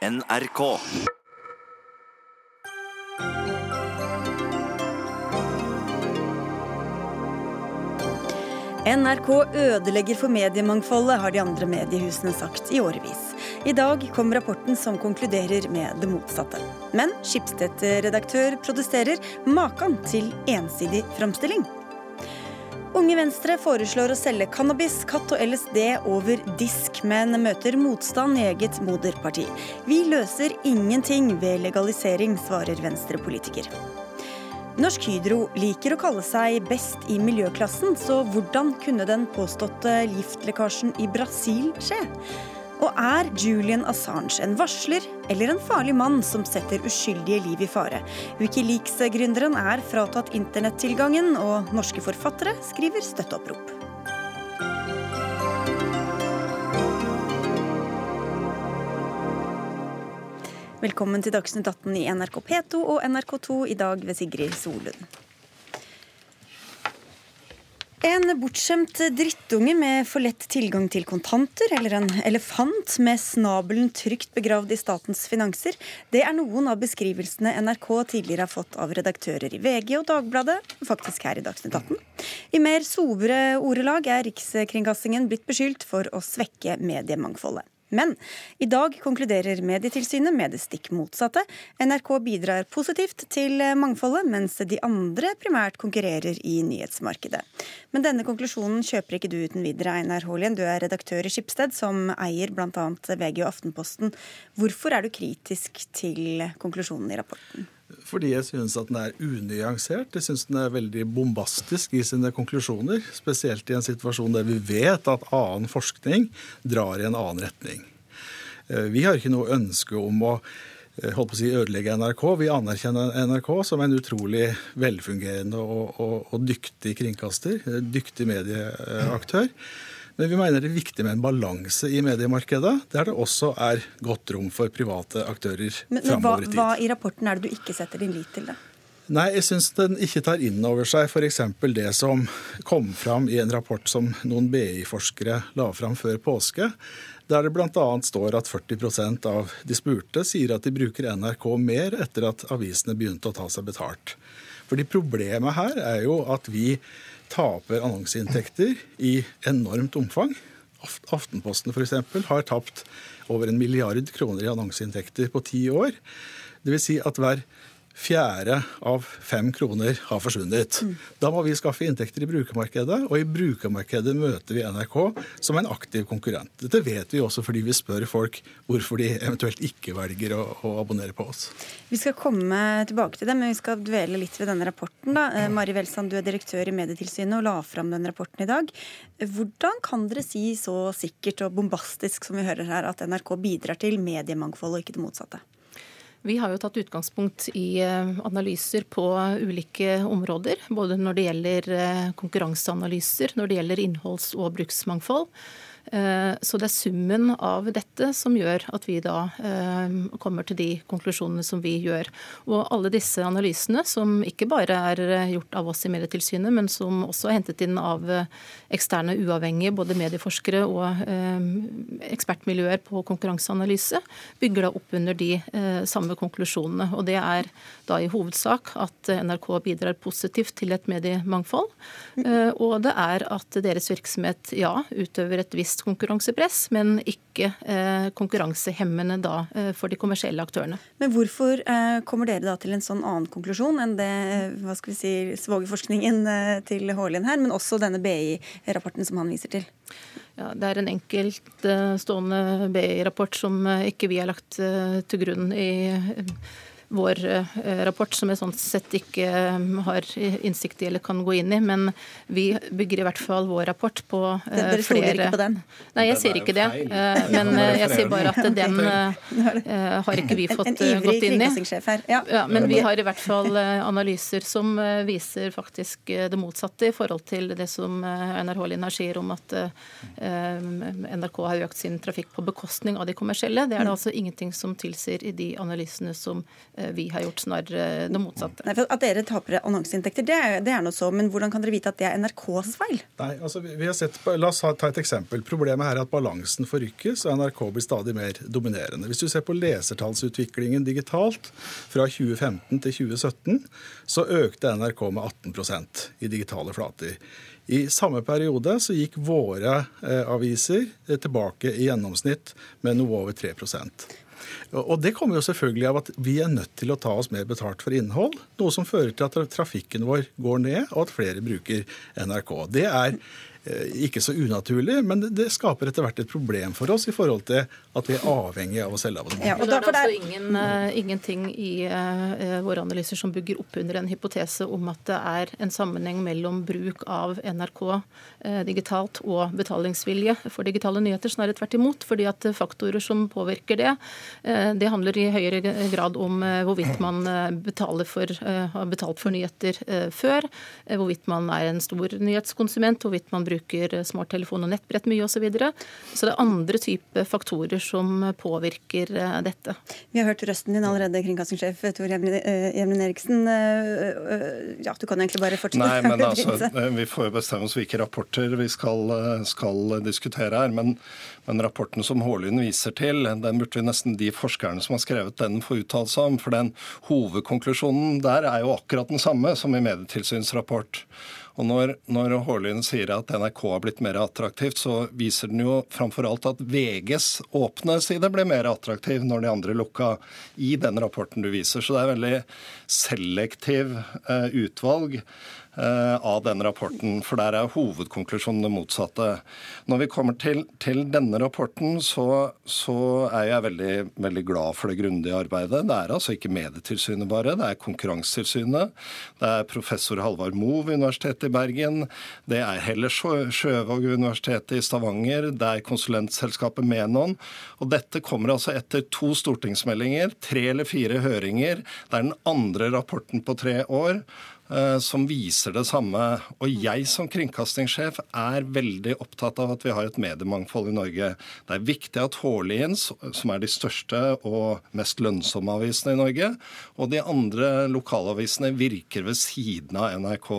NRK. NRK ødelegger for mediemangfoldet, har de andre mediehusene sagt i årevis. I dag kom rapporten som konkluderer med det motsatte. Men Schibsted-redaktør produserer maken til ensidig framstilling. Unge Venstre foreslår å selge cannabis, katt og LSD over disk, men møter motstand i eget moderparti. Vi løser ingenting ved legalisering, svarer Venstre-politiker. Norsk Hydro liker å kalle seg best i miljøklassen, så hvordan kunne den påståtte giftlekkasjen i Brasil skje? Og er Julian Assange en varsler eller en farlig mann som setter uskyldige liv i fare? Wikileaks-gründeren er fratatt internettilgangen, og norske forfattere skriver støtteopprop. Velkommen til Dagsnytt 18 i NRK P2 og NRK2, i dag ved Sigrid Solund. En bortskjemt drittunge med for lett tilgang til kontanter, eller en elefant med snabelen trygt begravd i statens finanser, det er noen av beskrivelsene NRK tidligere har fått av redaktører i VG og Dagbladet, faktisk her i Dagsnytt 18. I mer sobre ordelag er Rikskringkastingen blitt beskyldt for å svekke mediemangfoldet. Men i dag konkluderer Medietilsynet med det stikk motsatte. NRK bidrar positivt til mangfoldet, mens de andre primært konkurrerer i nyhetsmarkedet. Men denne konklusjonen kjøper ikke du uten videre, Einar Haalien. Du er redaktør i Skipsted, som eier bl.a. VG og Aftenposten. Hvorfor er du kritisk til konklusjonen i rapporten? Fordi jeg syns at den er unyansert. Jeg syns den er veldig bombastisk i sine konklusjoner. Spesielt i en situasjon der vi vet at annen forskning drar i en annen retning. Eh, vi har ikke noe ønske om å eh, holdt på å si, ødelegge NRK. Vi anerkjenner NRK som en utrolig velfungerende og, og, og dyktig kringkaster. Dyktig medieaktør. Men vi mener det er viktig med en balanse i mediemarkedet, der det også er godt rom for private aktører framover i tid. Hva i rapporten er det du ikke setter din lit til, da? Nei, jeg syns den ikke tar inn over seg f.eks. det som kom fram i en rapport som noen BI-forskere la fram før påske, der det bl.a. står at 40 av de spurte sier at de bruker NRK mer etter at avisene begynte å ta seg betalt. Fordi Problemet her er jo at vi taper annonseinntekter i enormt omfang. Aftenposten f.eks. har tapt over en milliard kroner i annonseinntekter på ti år. Dvs. Si at hver fjerde av fem kroner har forsvunnet. Mm. Da må vi skaffe inntekter i brukermarkedet, og i brukermarkedet møter vi NRK som en aktiv konkurrent. Dette vet vi også fordi vi spør folk hvorfor de eventuelt ikke velger å, å abonnere på oss. Vi skal komme tilbake til det, men vi skal dvele litt ved denne rapporten. da. Eh, Mari Welsand, du er direktør i Medietilsynet og la fram denne rapporten i dag. Hvordan kan dere si så sikkert og bombastisk som vi hører her, at NRK bidrar til mediemangfold og ikke det motsatte? Vi har jo tatt utgangspunkt i eh, analyser på ulike områder. Både når det gjelder eh, konkurranseanalyser, når det gjelder innholds- og bruksmangfold. Eh, så det er summen av dette som gjør at vi da eh, kommer til de konklusjonene som vi gjør. Og alle disse analysene, som ikke bare er eh, gjort av oss i Medietilsynet, men som også er hentet inn av eksterne uavhengige, både medieforskere og ekspertmiljøer på konkurranseanalyse, bygger da opp under de samme konklusjonene. Og det er da i hovedsak at NRK bidrar positivt til et mediemangfold, og det er at deres virksomhet ja, utøver et visst konkurransepress, men ikke eh, konkurransehemmende da eh, for de kommersielle aktørene. Men hvorfor eh, kommer dere da til en sånn annen konklusjon enn det hva skal vi si, svogerforskningen til Haalien her, men også denne BI-rapporten som han viser til? Ja, det er en enkeltstående BI-rapport som ikke vi har lagt til grunn i vår eh, rapport, som jeg sånn sett ikke eh, har innsikt i eller kan gå inn i. Men vi bygger i hvert fall vår rapport på flere Dere stoler ikke på den? Nei, jeg sier ikke det. Men jeg sier bare at den har ikke vi fått gått inn i. En her. Ja. ja. Men vi har i hvert fall analyser som viser faktisk det motsatte i forhold til det som Einar Haalin her sier om at NRK har økt sin trafikk på bekostning av de kommersielle. Det er det altså ingenting som tilsier i de analysene som vi har gjort, snarere det motsatte. Nei, at dere taper annonseinntekter, det er, det er noe så, men hvordan kan dere vite at det er NRKs feil? Nei, altså vi, har sett på, La oss ta et eksempel. Problemet her er at balansen forrykkes, og NRK blir stadig mer dominerende. Hvis du ser på lesertallsutviklingen digitalt fra 2015 til 2017, så økte NRK med 18% i digitale flater. I samme periode så gikk våre eh, aviser eh, tilbake i gjennomsnitt med noe over 3 og Det kommer jo selvfølgelig av at vi er nødt til å ta oss mer betalt for innhold. Noe som fører til at trafikken vår går ned, og at flere bruker NRK. Det er ikke så unaturlig, men det skaper etter hvert et problem for oss i forhold til at vi er avhengig av å selge abonnement. Ja, og det er altså ingen, uh, ingenting i uh, våre analyser som bygger opp under en hypotese om at det er en sammenheng mellom bruk av NRK uh, digitalt og betalingsvilje for digitale nyheter. Snarere tvert imot. fordi at faktorer som påvirker det, det handler i høyere grad om hvorvidt man betaler for, har betalt for nyheter før, hvorvidt man er en stor nyhetskonsument, hvorvidt man bruker smarttelefon og nettbrett mye osv. Så, videre. så det er andre typer faktorer som påvirker eh, dette. Vi har hørt røsten din allerede, kringkastingssjef Tor Jevnen Eriksen. Eh, eh, ja, du kan egentlig bare fortsette. Nei, men altså, Vi får jo bestemme oss hvilke rapporter vi skal, skal diskutere her. men men rapporten som Hårlund viser til, den burde vi nesten de forskerne som har skrevet den, få uttalt seg om. For den hovedkonklusjonen der er jo akkurat den samme som i Medietilsynets rapport. Og når, når Hårlund sier at NRK har blitt mer attraktivt, så viser den jo framfor alt at VGs åpne side ble mer attraktiv når de andre lukka i den rapporten du viser. Så det er veldig selektiv eh, utvalg. Eh, av denne rapporten, for der er hovedkonklusjonen det motsatte. Når vi kommer til, til denne rapporten, så, så, er jeg veldig, veldig glad for det grundige arbeidet. Det er altså ikke Medietilsynet bare, det er Konkurransetilsynet. Det er professor Halvard Moe ved Universitetet i Bergen. Det er Heller Sjøvåg ved Universitetet i Stavanger. Det er konsulentselskapet Menon. Og dette kommer altså etter to stortingsmeldinger, tre eller fire høringer. Det er den andre rapporten på tre år. Eh, som viser det samme. Og jeg som kringkastingssjef er veldig opptatt av at vi har et mediemangfold i Norge. Det er viktig at Hårlien, som er de største og mest lønnsomme avisene i Norge, og de andre lokalavisene virker ved siden av NRK.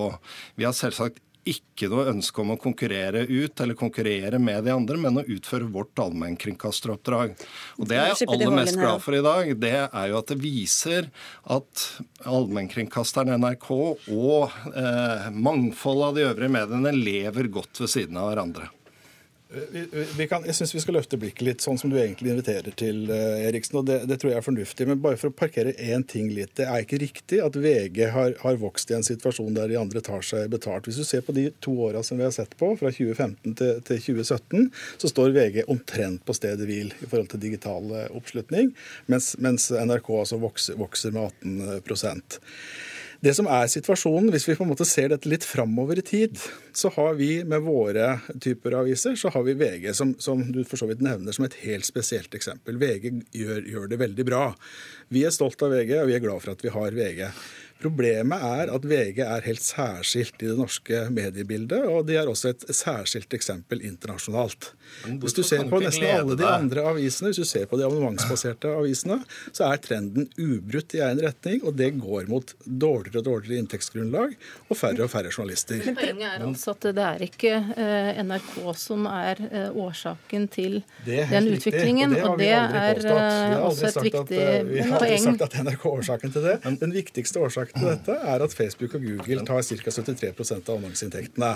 Vi har selvsagt ikke noe ønske om å konkurrere ut eller konkurrere med de andre, men å utføre vårt allmennkringkasteroppdrag. Og Det er jeg aller mest glad for i dag. Det er jo at det viser at allmennkringkasteren NRK og eh, mangfoldet av de øvrige mediene lever godt ved siden av hverandre. Vi, vi kan, jeg syns vi skal løfte blikket litt, sånn som du egentlig inviterer til, eh, Eriksen. og det, det, tror jeg er fornuftig. Men bare for å parkere én ting litt. Det er ikke riktig at VG har, har, vokst i en situasjon der de andre tar seg betalt. Hvis du ser på de to åra som vi har sett på, fra 2015 til, til 2017, så står VG omtrent på stedet hvil i forhold til digital oppslutning, mens, mens NRK altså vokser, vokser med 18 det som er situasjonen, hvis vi på en måte ser dette litt framover i tid, så har vi med våre typer aviser så har vi VG, som, som du for så vidt nevner som et helt spesielt eksempel. VG gjør, gjør det veldig bra. Vi er stolt av VG, og vi er glad for at vi har VG. Problemet er at VG er helt særskilt i det norske mediebildet, og de er også et særskilt eksempel internasjonalt. Hvis du ser på nesten alle de andre avisene, hvis du ser på de abonnementsbaserte avisene, så er trenden ubrutt i én retning, og det går mot dårligere og dårligere inntektsgrunnlag og færre og færre journalister. Men poenget er altså at det er ikke eh, NRK som er eh, årsaken til den utviklingen, og det, er eh, også et viktig poeng. Vi har aldri sagt at NRK er årsaken til det. Den viktigste årsaken til dette er at Facebook og Google tar ca. 73 av annonseinntektene.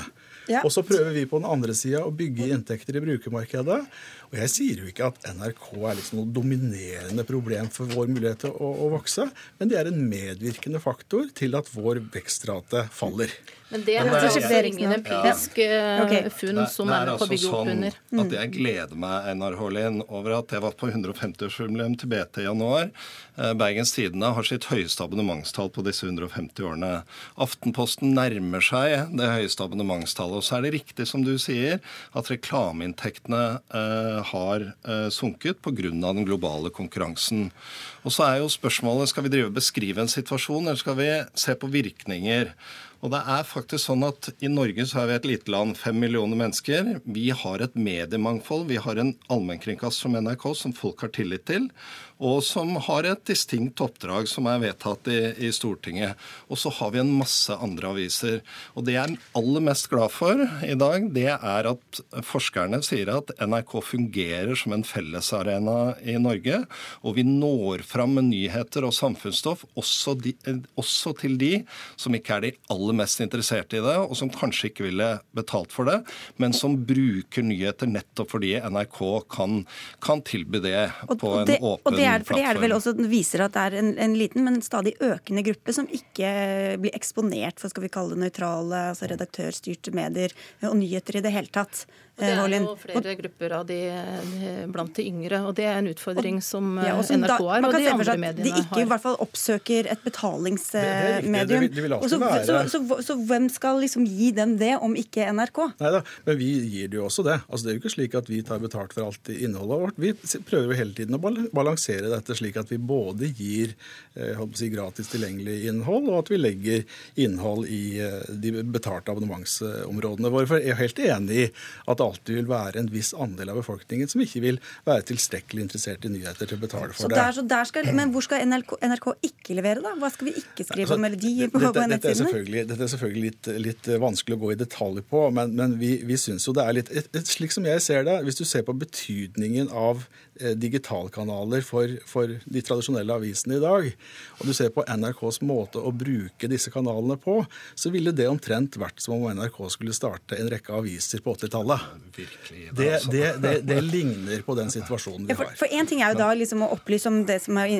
Og så prøver vi på den andre sida å bygge inntekter i brukermarkedet. Og jeg sier jo ikke at NRK er liksom noe dominerende problem for vår mulighet til å, å vokse, men det er en medvirkende faktor til at vår vekstrate faller. Men det er altså ingen empirisk ja. okay. funn som er med på bygget bygge opp under. At mm. jeg gleder meg Einar Hålin, over at jeg var på 150-årsjubileum til BT i januar. Eh, Bergens Tidende har sitt høyeste abonnementstall på disse 150 årene. Aftenposten nærmer seg det høyeste abonnementstallet. Og så er det riktig som du sier, at reklameinntektene eh, har eh, sunket pga. den globale konkurransen. Og så er jo spørsmålet skal vi drive og beskrive en situasjon, eller skal vi se på virkninger? Og det er faktisk sånn at I Norge så er vi et lite land, fem millioner mennesker. Vi har et mediemangfold. Vi har en allmennkringkast som NRK som folk har tillit til. Og som har et distinkt oppdrag som er vedtatt i, i Stortinget. Og så har vi en masse andre aviser. Og det jeg er aller mest glad for i dag, det er at forskerne sier at NRK fungerer som en fellesarena i Norge, og vi når fram med nyheter og samfunnsstoff også, de, også til de som ikke er de aller mest interesserte i det, og som kanskje ikke ville betalt for det, men som bruker nyheter nettopp fordi NRK kan, kan tilby det på en det, åpen og det er, for det er det vel også viser at det er en, en, liten, men stadig økende gruppe som ikke blir eksponert for skal vi kalle det nøytrale, altså redaktørstyrte medier og nyheter i det hele tatt. Det er jo flere grupper av de, blant de yngre, og det er en utfordring som ja, NRK har, og de andre mediene har. De ikke i hvert fall oppsøker et betalingsmedium. Så, så, så, så, hvem skal liksom gi dem det, om ikke NRK? Nei da, men vi gir det jo også det. Altså, det er jo ikke slik at vi tar betalt for alt innholdet vårt. Vi prøver jo hele tiden å balansere dette slik at vi både gir eh, si, gratis tilgjengelig innhold, og at vi legger innhold i eh, de betalte abonnementsområdene våre. For jeg er helt enig i at alltid vil være en viss andel av befolkningen som ikke vil være tilstrekkelig interessert i nyheter til å betale for det. Der, der skal, men hvor skal NRK, NRK, ikke levere, da? Hva skal vi ikke skrive altså, om? melodi på, dette, på dette, er dette er selvfølgelig litt, litt, vanskelig å gå i detalj på, men, men vi, vi syns jo det er litt et, et, Slik som jeg ser det, hvis du ser på betydningen av Eh, digitalkanaler for, for, de tradisjonelle avisene i dag, og du ser på NRKs måte å bruke disse kanalene på, så ville det omtrent vært som om NRK skulle starte en rekke aviser på 80-tallet. Det, altså. det, det, det, ligner på den situasjonen vi har. Ja, for Én ting er jo da liksom å opplyse om det som er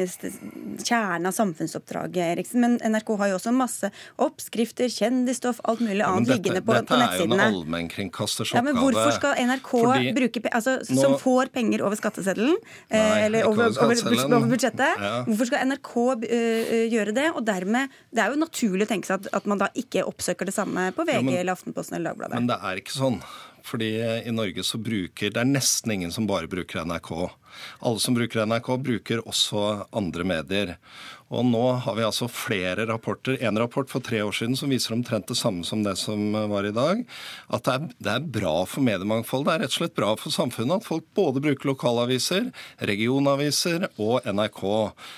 kjernen av samfunnsoppdraget, Eriksen, men NRK har jo også masse oppskrifter, kjendisstoff, alt mulig annet ja, liggende på, på nettsidene. Dette er jo en allmennkringkasters oppgave. Ja, men hvorfor skal NRK Fordi, bruke, altså, som får penger over skatteseddelen eh, eller over, over, over, budsjettet. Ja. Hvorfor skal NRK uh, gjøre det? Og dermed, Det er jo naturlig å tenke seg at, at man da ikke oppsøker det samme på VG ja, men, eller Aftenposten eller Dagbladet. Men det er ikke sånn. Fordi i Norge så bruker Det er nesten ingen som bare bruker NRK. Alle som bruker NRK, bruker også andre medier. Og nå har vi altså flere rapporter. En rapport for tre år siden som viser omtrent det samme som det som var i dag. At det er, det er bra for mediemangfold. Det er rett og slett bra for samfunnet at folk både bruker lokalaviser, regionaviser og NRK.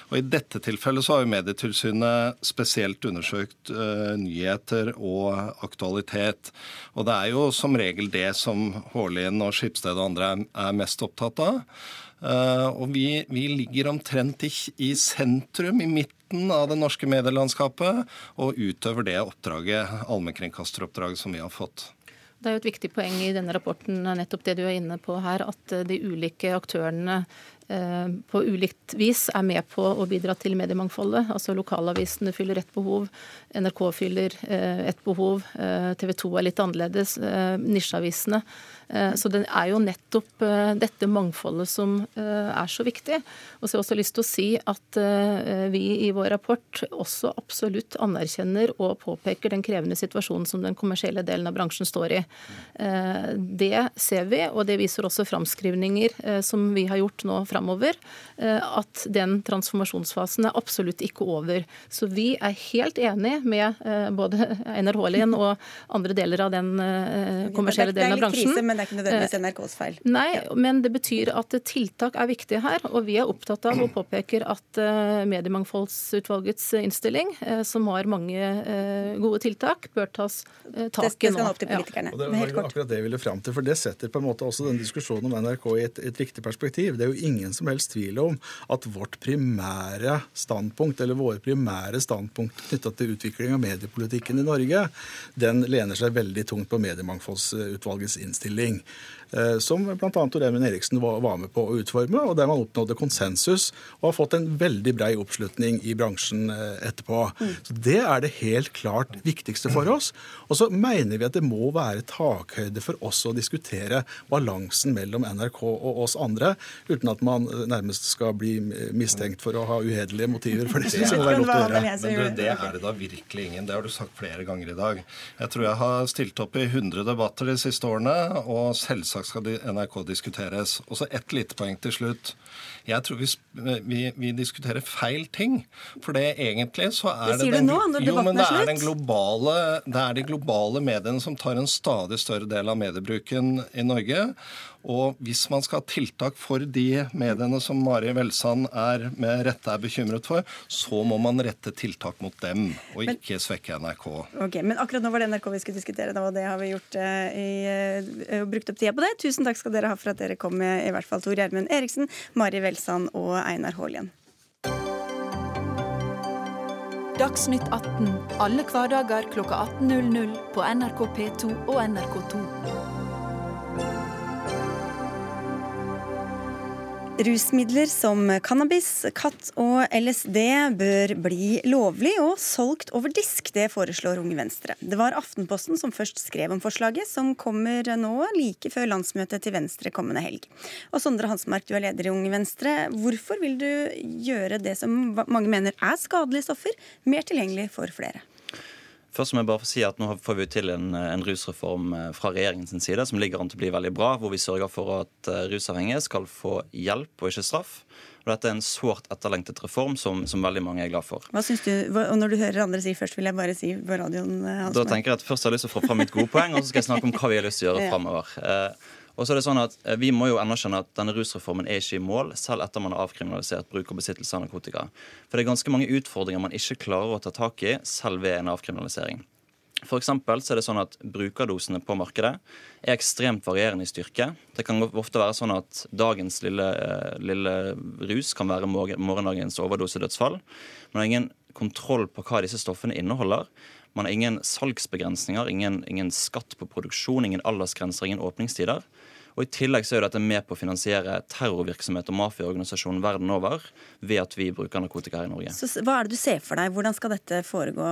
Og i dette tilfellet så har jo Medietilsynet spesielt undersøkt uh, nyheter og aktualitet. Og det er jo som regel det som Hårlien og Skipsted og andre er, er mest opptatt av. Uh, og vi, vi, ligger omtrent i, i, sentrum, i midten av det norske medielandskapet, og utøver det oppdraget, allmennkringkasteroppdraget som vi har fått. Det er jo et viktig poeng i denne rapporten nettopp det du er inne på her, at de ulike aktørene Eh, på ulikt vis er med på å bidra til mediemangfoldet. Altså Lokalavisene fyller ett behov, NRK fyller eh, ett behov, eh, TV 2 er litt annerledes, nisjeavisene. Så det er jo nettopp dette mangfoldet som er så viktig. Og så har jeg også lyst til å si at vi i vår rapport også absolutt anerkjenner og påpeker den krevende situasjonen som den kommersielle delen av bransjen står i. Det ser vi, og det viser også framskrivninger som vi har gjort nå framover, eh, at den transformasjonsfasen er absolutt ikke over. Så vi er helt enig med eh, både Haalien og andre deler av den eh, kommersielle delen av bransjen. Men det er ikke nødvendigvis NRKs feil. Nei, men det betyr at tiltak er viktige her. Og vi er opptatt av og påpeker at Mediemangfoldsutvalgets innstilling, som har mange gode tiltak, bør tas tak i nå. Det skal opp til politikerne. Ja. Og det var akkurat det jeg ville fram til, for det setter på en måte også den diskusjonen om NRK i et, et riktig perspektiv. Det er jo ingen ingen som helst tvil om at vårt primære standpunkt, eller våre primære standpunkt knytta til utvikling av mediepolitikken i Norge, den lener seg veldig tungt på Mediemangfoldsutvalgets innstilling. Eh, som bl.a. Tor Emil Eriksen var med på å utforme, og der man oppnådde konsensus og har fått en veldig brei oppslutning i bransjen eh, etterpå. Mm. Så Det er det helt klart viktigste for oss. Og så mener vi at det må være takhøyde for oss å diskutere balansen mellom NRK og oss andre, uten at man eh, nærmest skal bli mistenkt for å ha uhederlige motiver. For det synes jeg er lov til å gjøre. Men du, det er det da virkelig ingen. Det har du sagt flere ganger i dag. Jeg tror jeg har stilt opp i 100 debatter de siste årene, og selvsagt selvsagt skal NRK diskuteres. Og så ett lite poeng til slutt. Jeg tror vi, vi, vi, diskuterer feil ting. For det egentlig så er det, det den, nå, når jo, men det er, den globale, det er de globale mediene som tar en stadig større del av mediebruken i Norge. Og hvis man skal ha tiltak for de mediene som Mari Velsand er med rette er bekymret for, så må man rette tiltak mot dem, og ikke svekke NRK. Ok, Men akkurat nå var det NRK vi skulle diskutere, og det har vi gjort uh, i, uh, brukt opp tida på det. Tusen takk skal dere ha for at dere kom, med, i hvert fall Tor Gjermund Eriksen, Mari Velsand og Einar Haalien. Dagsnytt 18 alle hverdager klokka 18.00 på NRK P2 og NRK2. Rusmidler som cannabis, katt og LSD bør bli lovlig og solgt over disk. Det foreslår Unge Venstre. Det var Aftenposten som først skrev om forslaget, som kommer nå like før landsmøtet til Venstre kommende helg. Og Sondre Hansmark, du er leder i Unge Venstre. Hvorfor vil du gjøre det som mange mener er skadelige stoffer, mer tilgjengelig for flere? Først må jeg bare få si at Nå får vi til en, en rusreform eh, fra regjeringens side som ligger an til å bli veldig bra, hvor vi sørger for at eh, rusavhengige skal få hjelp og ikke straff. Og Dette er en sårt etterlengtet reform som, som, veldig mange er glad for. Hva synes du, og Når du hører andre si først, vil jeg bare si på radioen Hans Da tenker jeg at Først har jeg lyst til å få fram mitt gode poeng, og så skal jeg snakke om hva vi har lyst til å gjøre ja. framover. Eh, og så er det sånn at eh, Vi må jo anerkjenne at denne rusreformen er ikke i mål, selv etter man har avkriminalisert bruk og besittelse av narkotika. For det er ganske mange utfordringer man ikke klarer å ta tak i, selv ved en avkriminalisering. For så er det sånn at Brukerdosene på markedet er ekstremt varierende i styrke. Det kan ofte være sånn at dagens lille, eh, lille rus kan være morgendagens overdosedødsfall. Man har ingen kontroll på hva disse stoffene inneholder. Man har ingen salgsbegrensninger, ingen, ingen skatt på produksjon, ingen aldersgrenser, ingen åpningstider. Og I tillegg så er dette med på å finansiere terrorvirksomhet og mafiaorganisasjoner verden over ved at vi bruker narkotika her i Norge. Så Hva er det du ser for deg? Hvordan skal dette foregå,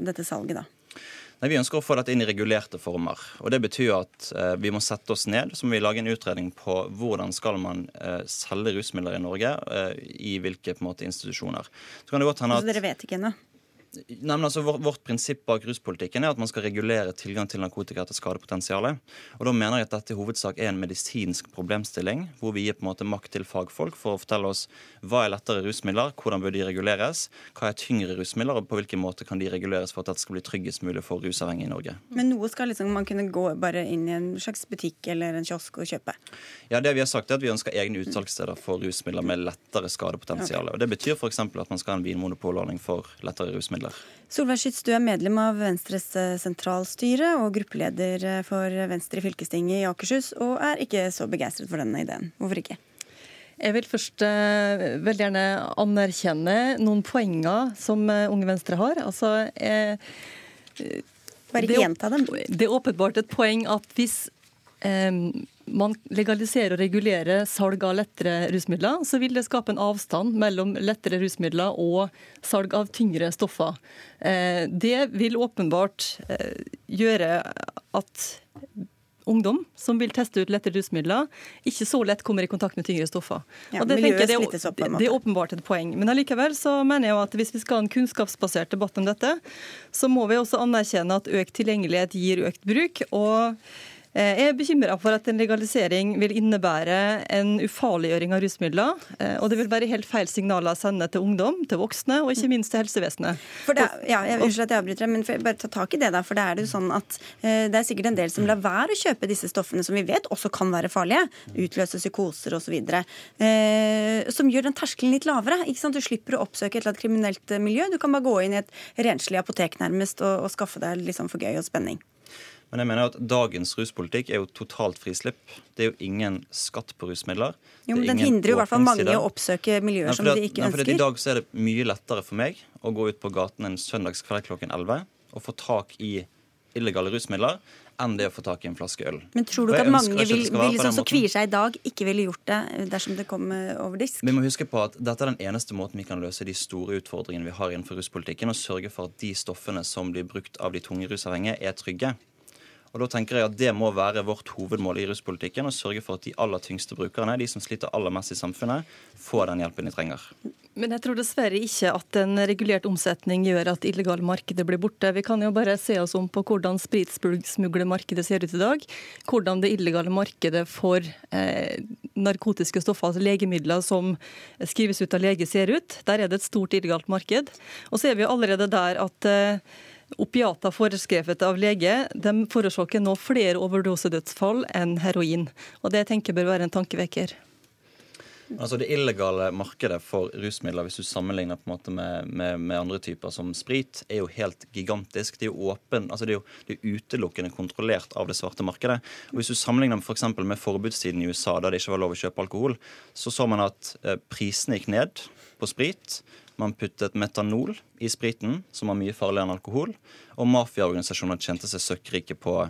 dette salget, da? Nei, Vi ønsker å få dette inn i regulerte former. og Det betyr at eh, vi må sette oss ned så må vi lage en utredning på hvordan skal man eh, selge rusmidler i Norge, eh, i hvilke på en måte, institusjoner. Så kan det godt hende at... Så dere vet ikke ennå? Nei, men altså, vårt, vårt, prinsipp bak ruspolitikken er at man skal regulere tilgang til narkotika etter skadepotensialet. Og da mener jeg at dette i hovedsak er en medisinsk problemstilling, hvor vi gir på en måte makt til fagfolk for å fortelle oss hva er lettere rusmidler, hvordan bør de reguleres, hva er tyngre rusmidler, og på hvilken måte kan de reguleres for at dette skal bli tryggest mulig for rusavhengige i Norge. Men noe skal liksom man kunne gå bare inn i en slags butikk eller en kiosk og kjøpe? Ja, det vi har sagt er at vi ønsker egne utsalgssteder for rusmidler med lettere skadepotensial. Okay. Og Det betyr f.eks. at man skal ha en vinmonopolordning for lettere rusmidler midler. Solveig Skytz, du er medlem av Venstres eh, sentralstyre og gruppeleder eh, for Venstre i fylkestinget i Akershus, og er ikke så begeistret for denne ideen. Hvorfor ikke? Jeg vil først eh, veldig gjerne anerkjenne noen poenger som Unge Venstre har. Altså, eh, Bare gjenta dem. Det er åpenbart et poeng at hvis eh, man legaliserer og regulerer salg av lettere rusmidler, så vil det skape en avstand mellom lettere rusmidler og salg av tyngre stoffer. Eh, det vil åpenbart eh, gjøre at ungdom som vil teste ut lettere rusmidler, ikke så lett kommer i kontakt med tyngre stoffer. Ja, det, jeg, det, er, det, er åpenbart et poeng. Men allikevel så mener jeg at hvis vi skal ha en kunnskapsbasert debatt om dette, så må vi også anerkjenne at økt tilgjengelighet gir økt bruk. og jeg er bekymra for at en legalisering vil innebære en ufarliggjøring av rusmidler. Eh, og det vil være helt feil signaler å sende til ungdom, til voksne og ikke minst til helsevesenet. Det, ja, jeg, Unnskyld at jeg avbryter, men for, bare ta tak i det. da, for Det er det jo sånn at eh, det er sikkert en del som lar være å kjøpe disse stoffene som vi vet også kan være farlige. Utløse psykoser osv. Eh, som gjør den terskelen litt lavere. ikke sant? Du slipper å oppsøke et eller annet kriminelt miljø. Du kan bare gå inn i et renslig apotek nærmest og, og skaffe deg liksom for gøy og spenning. Men jeg mener at dagens ruspolitikk er jo totalt frislipp. Det er jo ingen skatt på rusmidler. Jo, men Den hindrer jo i hvert fall mange å oppsøke miljøer nei, som de ikke nei, ønsker. I dag så er det mye lettere for meg å gå ut på gaten en søndagskveld klokken 11 og få tak i illegale rusmidler enn det å få tak i en flaske øl. Men tror du ikke at mange vil, vil liksom, som kvier seg i dag, ikke ville gjort det dersom det kom eh, over disk? Vi må huske på at dette er den eneste måten vi kan løse de store utfordringene vi har innenfor ruspolitikken, og sørge for at de stoffene som blir brukt av de tunge rusavhengige, er trygge. Og da tenker jeg at Det må være vårt hovedmål i ruspolitikken. Å sørge for at de aller tyngste brukerne, de som sliter aller mest i samfunnet, får den hjelpen de trenger. Men jeg tror dessverre ikke at en regulert omsetning gjør at illegale markedet blir borte. Vi kan jo bare se oss om på hvordan spritsmuglermarkedet ser ut i dag. Hvordan det illegale markedet for eh, narkotiske stoffer, altså legemidler som skrives ut av lege, ser ut. Der er det et stort illegalt marked. Og så er vi allerede der at eh, opiater foreskrevet av lege de forårsaker nå flere overdosedødsfall enn heroin. Og Det tenker bør være en tankevekker. Altså Det illegale markedet for rusmidler hvis du sammenligner på en måte med, med, med, andre typer som sprit, er jo helt gigantisk. Det er jo åpen, altså det er jo det er utelukkende kontrollert av det svarte markedet. Og Hvis du sammenligner for med forbudstiden i USA, da det ikke var lov å kjøpe alkohol, så så man at eh, prisene gikk ned på sprit. Man puttet metanol i spriten, som var mye farligere enn alkohol. Og mafiaorganisasjoner tjente seg søkkrike på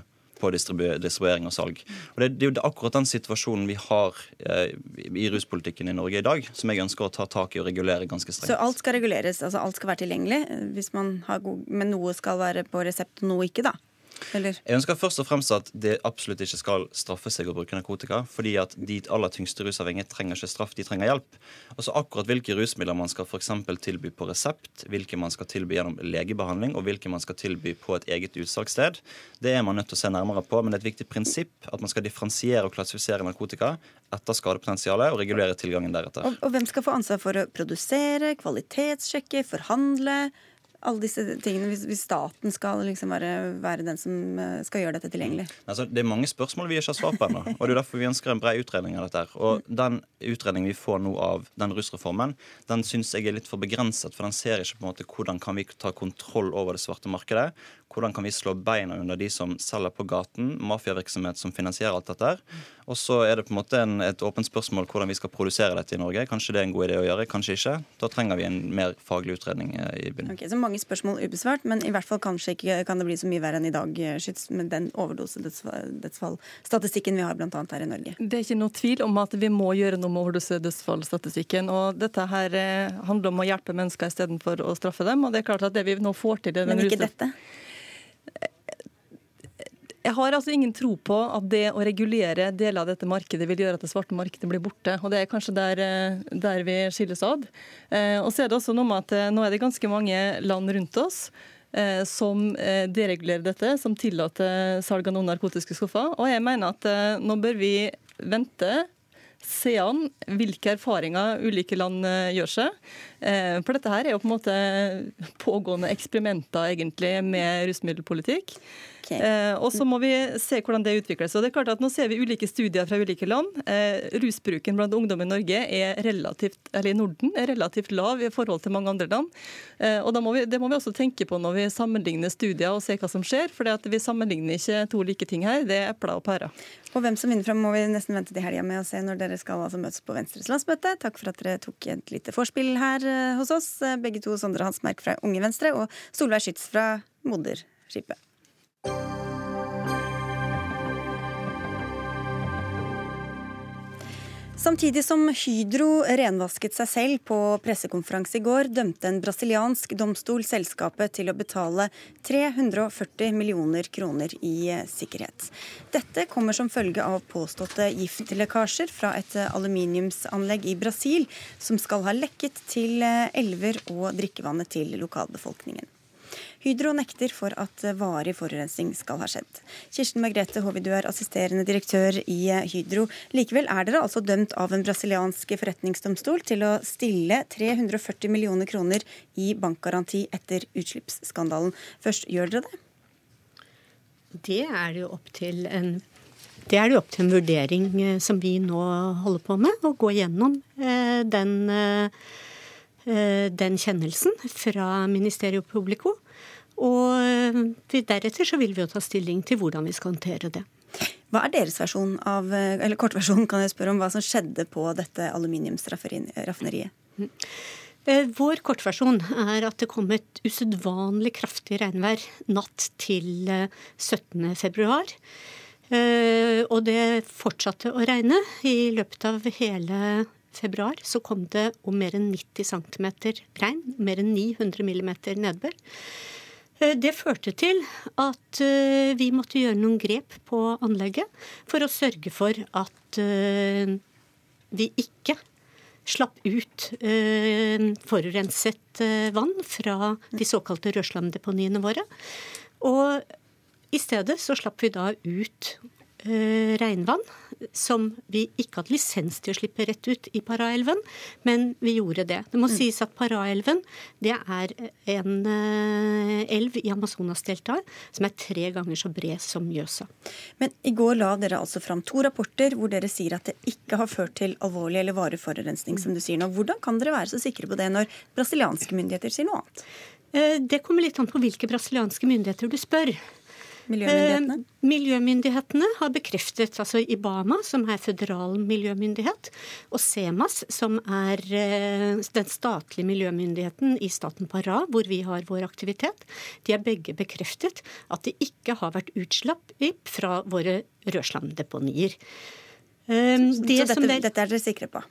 på distribuering og salg. Og det, det, er jo akkurat den situasjonen vi har eh, i ruspolitikken i Norge i dag, som jeg ønsker å ta tak i og regulere ganske strengt. Så alt skal reguleres, altså alt skal være tilgjengelig, hvis man god, men noe skal være på resept og noe ikke, da? Eller? Jeg ønsker først og fremst at det absolutt ikke skal straffe seg å bruke narkotika. fordi at de aller tyngste rusavhengige trenger ikke straff, de trenger hjelp. Og så akkurat hvilke rusmidler man skal f.eks. tilby på resept, hvilke man skal tilby gjennom legebehandling, og hvilke man skal tilby på et eget utsalgssted, det er man nødt til å se nærmere på. Men det er et viktig prinsipp at man skal differensiere og klassifisere narkotika etter skadepotensialet og regulere tilgangen deretter. Og, og hvem skal få ansvar for å produsere, kvalitetssjekke, forhandle? Alle disse tingene, hvis, hvis staten skal liksom være, være, den som eh, skal gjøre dette tilgjengelig? Mm. Altså, det er mange spørsmål vi ikke har svar på ennå. og Det er derfor vi ønsker en bred utredning av dette. Og Den utredningen vi får nå av den rusreformen, den syns jeg er litt for begrenset. For den ser ikke på en måte hvordan kan vi ta kontroll over det svarte markedet. Hvordan kan vi slå beina under de som selger på gaten, mafiavirksomhet som finansierer alt dette. Og så er det på en måte en, et åpent spørsmål hvordan vi skal produsere dette i Norge. Kanskje det er en god idé å gjøre, kanskje ikke. Da trenger vi en mer faglig utredning eh, i bunnen. Okay, så mange spørsmål ubesvart, men i hvert fall kanskje ikke kan det bli så mye verre enn i dag, eh, Skyts, med den overdosedødsfallstatistikken vi har bl.a. her i Norge. Det er ikke noe tvil om at vi må gjøre noe med overdosedødsfallstatistikken. Og dette her eh, handler om å hjelpe mennesker istedenfor å straffe dem. Og det er klart at det vi nå får til Men ikke dette? Jeg har altså ingen tro på at det å regulere deler av dette markedet vil gjøre at det svarte markedet blir borte. og Det er kanskje der, eh, der vi skilles ad. Eh, og så er det også noe med at eh, Nå er det ganske mange land rundt oss som deregulerer dette, som tillater salg av noen narkotiske skuffer. Og jeg mener at nå bør vi vente se an hvilke erfaringer ulike land gjør seg. For dette her er jo på en måte pågående eksperimenter egentlig med rusmiddelpolitikk. Okay. Eh, og så må vi se hvordan det utvikler seg. Det er klart at Nå ser vi ulike studier fra ulike land. Eh, rusbruken blant ungdom i Norge er relativt, eller i Norden er relativt lav i forhold til mange andre land. Eh, og må vi, Det må vi også tenke på når vi sammenligner studier og ser hva som skjer. For vi sammenligner ikke to like ting her. Det er epler og pærer. Og hvem som vinner fram, må vi nesten vente til helga med å se når dere skal altså møtes på Venstres landsmøte. Takk for at dere tok et lite vorspiel her eh, hos oss. Begge to Sondre Hansmerk fra Unge Venstre og Solveig Skytz fra Moderskipet. Samtidig som Hydro renvasket seg selv på pressekonferanse i går, dømte en brasiliansk domstol selskapet til å betale 340 millioner kroner i sikkerhet. Dette kommer som følge av påståtte giftlekkasjer fra et aluminiumsanlegg i Brasil, som skal ha lekket til elver og drikkevannet til lokalbefolkningen. Hydro nekter for at varig forurensning skal ha skjedd. Kirsten Margrethe Håvi, du er assisterende direktør i Hydro. Likevel er dere altså dømt av en brasiliansk forretningsdomstol til å stille 340 millioner kroner i bankgaranti etter utslippsskandalen. Først, gjør dere det? Det er det jo opp til en det er det opp til en vurdering eh, som vi nå holder på med, å gå gjennom eh, den, eh, den kjennelsen fra Ministeriet Publico. Og deretter så vil vi jo ta stilling til hvordan vi skal håndtere det. Hva er deres versjon av, eller kortversjon kan jeg spørre om hva som skjedde på dette aluminiumsraffineriet? Eh, vår kortversjon er at det kom et usedvanlig kraftig regnvær natt til 17.2. Eh, eh, og det fortsatte å regne. I løpet av hele februar så kom det om mer enn 90 cm regn. Mer enn 900 mm nedbør. Eh, det førte til at eh, vi måtte gjøre noen grep på anlegget for å sørge for at eh, vi ikke slapp ut forurenset vann fra de såkalte rødslamdeponiene våre. Og i stedet så slapp vi da ut regnvann som vi ikke hadde lisens til å slippe rett ut i Paraelven, men vi gjorde det. Det må mm. sies at Paraelven det er en eh, elv i Amazonasdeltaet som er tre ganger så bred som Mjøsa. Men i går la dere altså fram to rapporter hvor dere sier at det ikke har ført til alvorlig eller varig forurensning, som du sier nå. Hvordan kan dere være så sikre på det når brasilianske myndigheter sier noe annet? Eh, det kommer litt an på hvilke brasilianske myndigheter du spør. Miljømyndighetene? Eh, miljømyndighetene har bekreftet, altså Ibama, som er føderal miljømyndighet, og SEMAS, som er eh, den statlige miljømyndigheten i staten Pará, hvor vi har vår aktivitet, de har begge bekreftet at det ikke har vært utslipp fra våre rødslamdeponier. Eh, så, det så dette, dette er dere sikre på?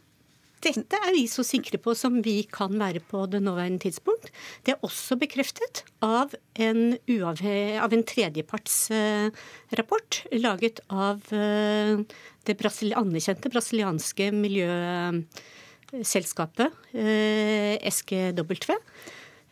Dette er vi så sikre på som vi kan være på det nåværende tidspunkt. Det er også bekreftet av en, av en tredjepartsrapport laget av eh, det brasil anerkjente brasilianske miljøselskapet eh, SGW,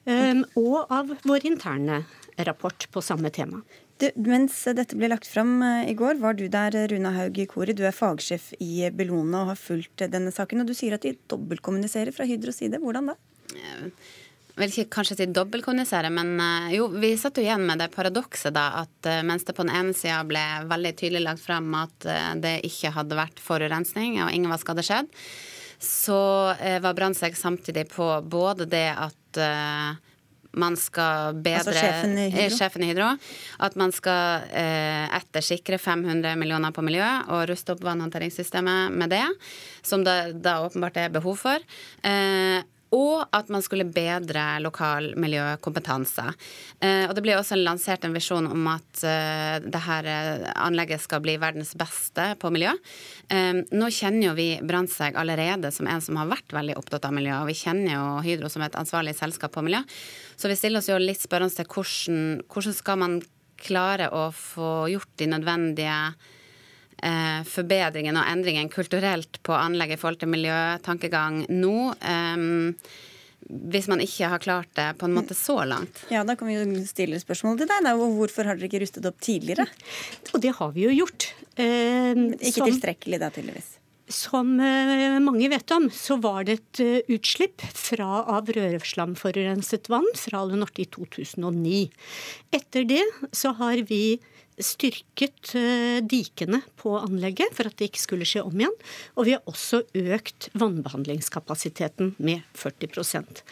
eh, og av vår interne rapport på samme tema. Du, mens dette ble lagt fram eh, i går, var du der, Runa Haug i Kori. Du er fagsjef i Bellona og har fulgt denne saken. Og du sier at de dobbeltkommuniserer fra Hydros side. Hvordan da? Jeg vil ikke kanskje si dobbeltkommunisere, men eh, jo, vi satt jo igjen med det paradokset da at eh, mens det på den ene sida ble veldig tydelig lagt fram at det ikke hadde vært forurensning og ingen var hadde skjedd, så var Brandtzæg samtidig på både det at man skal bedre altså sjefen i, Hydro. Eh, sjefen i Hydro. At man skal eh, ettersikre 500 millioner på miljø og ruste opp vannhåndteringssystemet med det, som det da åpenbart er behov for. Eh, og at man skulle bedre lokal miljøkompetanse. Eh, og det ble også lansert en visjon om at eh, dette eh, anlegget skal bli verdens beste på miljø. Nå kjenner jo vi Brandtzæg allerede som en som har vært veldig opptatt av miljø, og vi kjenner jo Hydro som et ansvarlig selskap på miljø. Så vi stiller oss jo litt spørrende til hvordan, hvordan skal man klare å få gjort de nødvendige eh, forbedringen og endringen kulturelt på anlegget i forhold til miljøtankegang nå. Eh, hvis man ikke har klart det på en måte så langt. Ja, Da kan vi jo stille spørsmål til deg. Da. Hvorfor har dere ikke rustet opp tidligere? Og det har vi jo gjort. Eh, ikke som, tilstrekkelig da, tydeligvis. Som eh, mange vet om, så var det et uh, utslipp fra, av rørslamforurenset vann fra Alunorte i 2009. Etter det så har vi styrket eh, dikene på anlegget for at det ikke skulle skje om igjen. Og vi har også økt vannbehandlingskapasiteten med 40%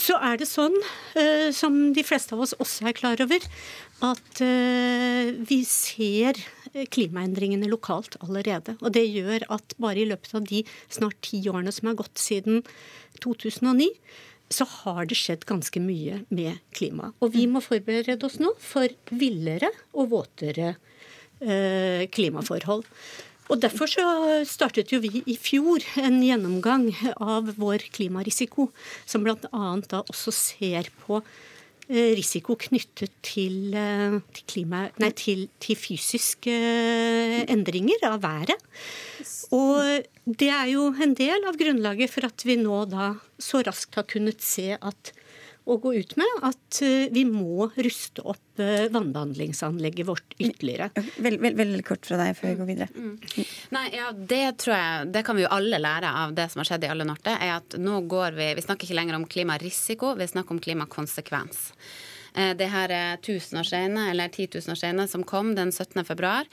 så er det sånn, eh, som de fleste av oss også er klar over, at eh, vi ser klimaendringene lokalt allerede. Og det gjør at bare i løpet av de snart ti årene som har gått siden 2009, så har det skjedd ganske mye med klimaet. Og vi må forberede oss nå for villere og våtere eh, klimaforhold. Og Derfor så startet jo vi i fjor en gjennomgang av vår klimarisiko, som bl.a. da også ser på risiko knyttet til, eh, til, klima, nei, til, til fysiske eh, endringer av været. Og det er jo en del av grunnlaget for at vi nå da så raskt har kunnet se at å gå ut med at eh, vi må ruste opp eh, vannbehandlingsanlegget vårt ytterligere. Veldig, vel, vel kort fra deg før vi går videre. Mm. Nei, ja, Det tror jeg, det kan vi jo alle lære av det som har skjedd i Alle Norte. er at nå går Vi vi snakker ikke lenger om klimarisiko, vi snakker om klimakonsekvens. Eh, det her er tusenårsskeiene, eller titusenårsskeiene, som kom den 17. februar.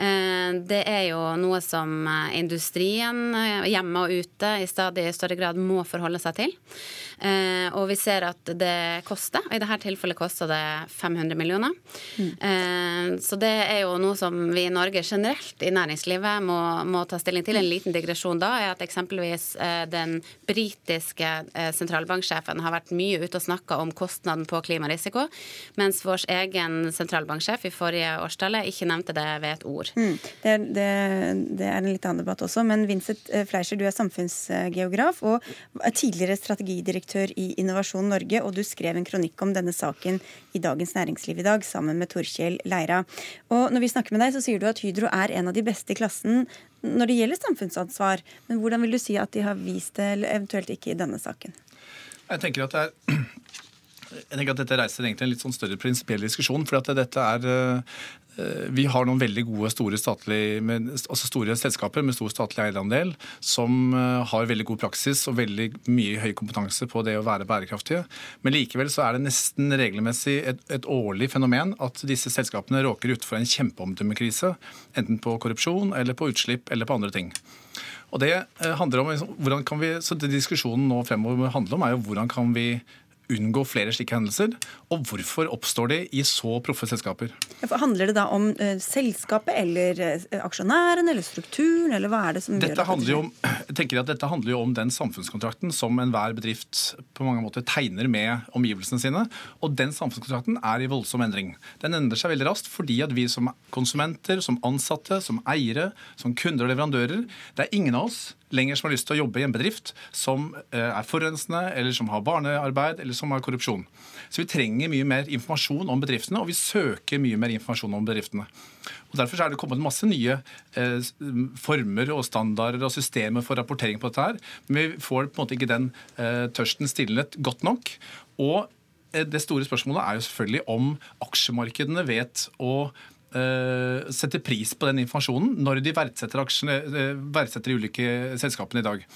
Eh, det er jo noe som eh, industrien hjemme og ute i stadig større grad må forholde seg til. Og vi ser at det koster. og I dette tilfellet koster det 500 millioner. Mm. Så det er jo noe som vi i Norge generelt i næringslivet må, må ta stilling til. En liten digresjon da er at eksempelvis den britiske sentralbanksjefen har vært mye ute og snakka om kostnaden på klimarisiko mens vår egen sentralbanksjef i forrige årstallet ikke nevnte det ved et ord. Mm. Det, er, det, det, er en litt annen debatt også, men Vincent eh, Fleischer, du er samfunnsgeograf og er tidligere strategidirektør i Innovasjon Norge, og du skrev en kronikk om denne saken i Dagens Næringsliv i dag sammen med Torkjell Leira. Og når vi snakker med deg, så sier du at Hydro er en av de beste i klassen når det gjelder samfunnsansvar. Men hvordan vil du si at de har vist det, eller eventuelt ikke i denne saken? Jeg tenker at det er Jeg tenker at Dette reiser egentlig en litt sånn større prinsipiell diskusjon. for dette er Eh, vi har noen veldig gode store, statlige, altså store selskaper med stor statlig eierandel som eh, har veldig god praksis og veldig mye høy kompetanse på det å være bærekraftige. Men likevel så er det nesten regelmessig et, et årlig fenomen at disse selskapene råker utfor en kjempeomdømmekrise. Enten på korrupsjon eller på utslipp eller på andre ting. Og det eh, handler om, hvordan kan vi, så det Diskusjonen nå fremover handler om, er jo hvordan kan vi unngå flere slike hendelser? Og hvorfor oppstår de i så proffe selskaper? Handler det da om uh, selskapet eller uh, aksjonæren eller strukturen, eller hva er det som dette gjør det om, jeg tenker at Dette handler jo om den samfunnskontrakten som enhver bedrift på mange måter tegner med omgivelsene sine. Og den samfunnskontrakten er i voldsom endring. Den endrer seg veldig raskt fordi at vi som konsumenter, som ansatte, som eiere, som kunder og leverandører, det er ingen av oss lenger som har lyst til å jobbe i en bedrift som eh, er forurensende, eller som har barnearbeid, eller som har korrupsjon. Så vi trenger mye mer informasjon om bedriftene, og vi søker mye mer informasjon om bedriftene. Og Derfor er det kommet masse nye eh, former og standarder og systemer for rapportering på dette her, men vi får på en måte ikke den eh, tørsten stilnet godt nok. Og eh, det store spørsmålet er jo selvfølgelig om aksjemarkedene vet å uh, setter pris på den informasjonen når de verdsetter, aksjene, uh, verdsetter de ulike selskapene i dag.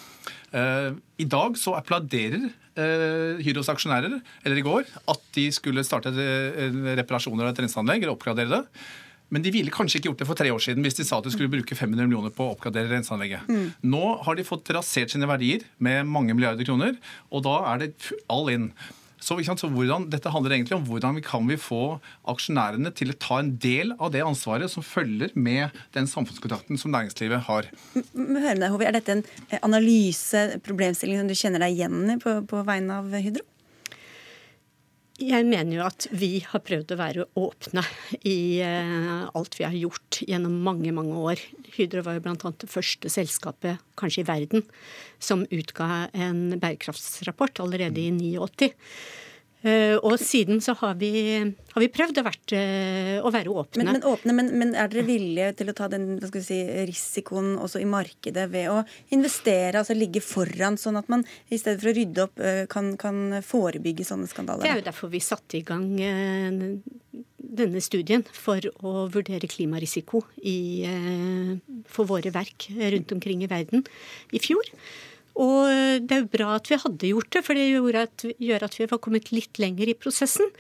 Uh, I dag så applauderer Hydros aksjonærer, eller i går, at de skulle starte reparasjoner av et renseanlegg, eller oppgradere det. Men de ville kanskje ikke gjort det for tre år siden hvis de sa at de skulle bruke 500 millioner på å oppgradere renseanlegget. Mm. Nå har de fått rasert sine verdier med mange milliarder kroner, og da er det all in. Så, så hvordan, Dette handler egentlig om hvordan vi kan vi få aksjonærene til å ta en del av det ansvaret som følger med den samfunnskontrakten som næringslivet har. Hør med deg, Hove. Er dette en analyse, problemstilling som du kjenner deg igjen i på, på vegne av Hydro? Jeg mener jo at vi har prøvd å være åpne i uh, alt vi har gjort gjennom mange mange år. Hydro var jo bl.a. det første selskapet, kanskje i verden, som utga en bærekraftsrapport allerede i 89. Eh, og siden så har vi, har vi prøvd å, vært, eh, å, være åpne. Men, men, åpne men, men, er dere villige til å ta den si, risikoen også i markedet ved å investere, altså ligge foran, sånn at man i stedet for å rydde opp eh, kan, kan forebygge sånne skandaler? Det er jo derfor vi satte i gang denne studien for å vurdere klimarisiko i, for våre verk rundt omkring i verden i fjor. Og det er jo bra at vi hadde gjort det, for det gjør at, gjør at vi var kommet litt lenger i prosessen.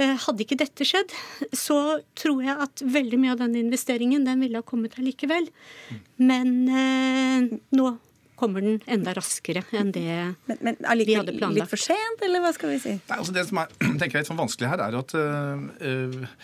Eh, hadde ikke dette skjedd, så tror jeg at veldig mye av den investeringen den ville ha kommet allikevel. Men eh, nå kommer den enda raskere enn det men, men, vi hadde planlagt. Litt for sent, eller hva skal vi si? Nei, altså det som er, tenker jeg litt sånn vanskelig her, er at uh,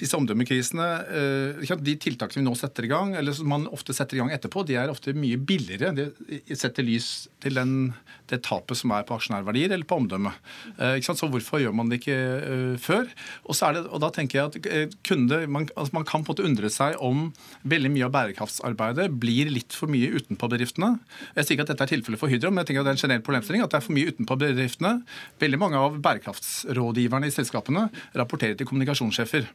disse omdømmekrisene, eh, De tiltakene vi nå setter i gang, eller som man ofte setter i gang etterpå, de er ofte mye billigere. De setter lys til den, det tapet som er på aksjonærverdier eller på omdømme. Eh, så hvorfor gjør man det ikke eh, før? Og, det, og da tenker jeg at kunde, man, altså man, kan på en måte undre seg om veldig mye av bærekraftsarbeidet blir litt for mye utenpå bedriftene. Jeg sier ikke at dette er tilfellet for Hydro, men jeg tenker at det er en generell problemstilling at det er for mye utenpå bedriftene. Veldig mange av bærekraftsrådgiverne i selskapene rapporterer til kommunikasjonssjefer.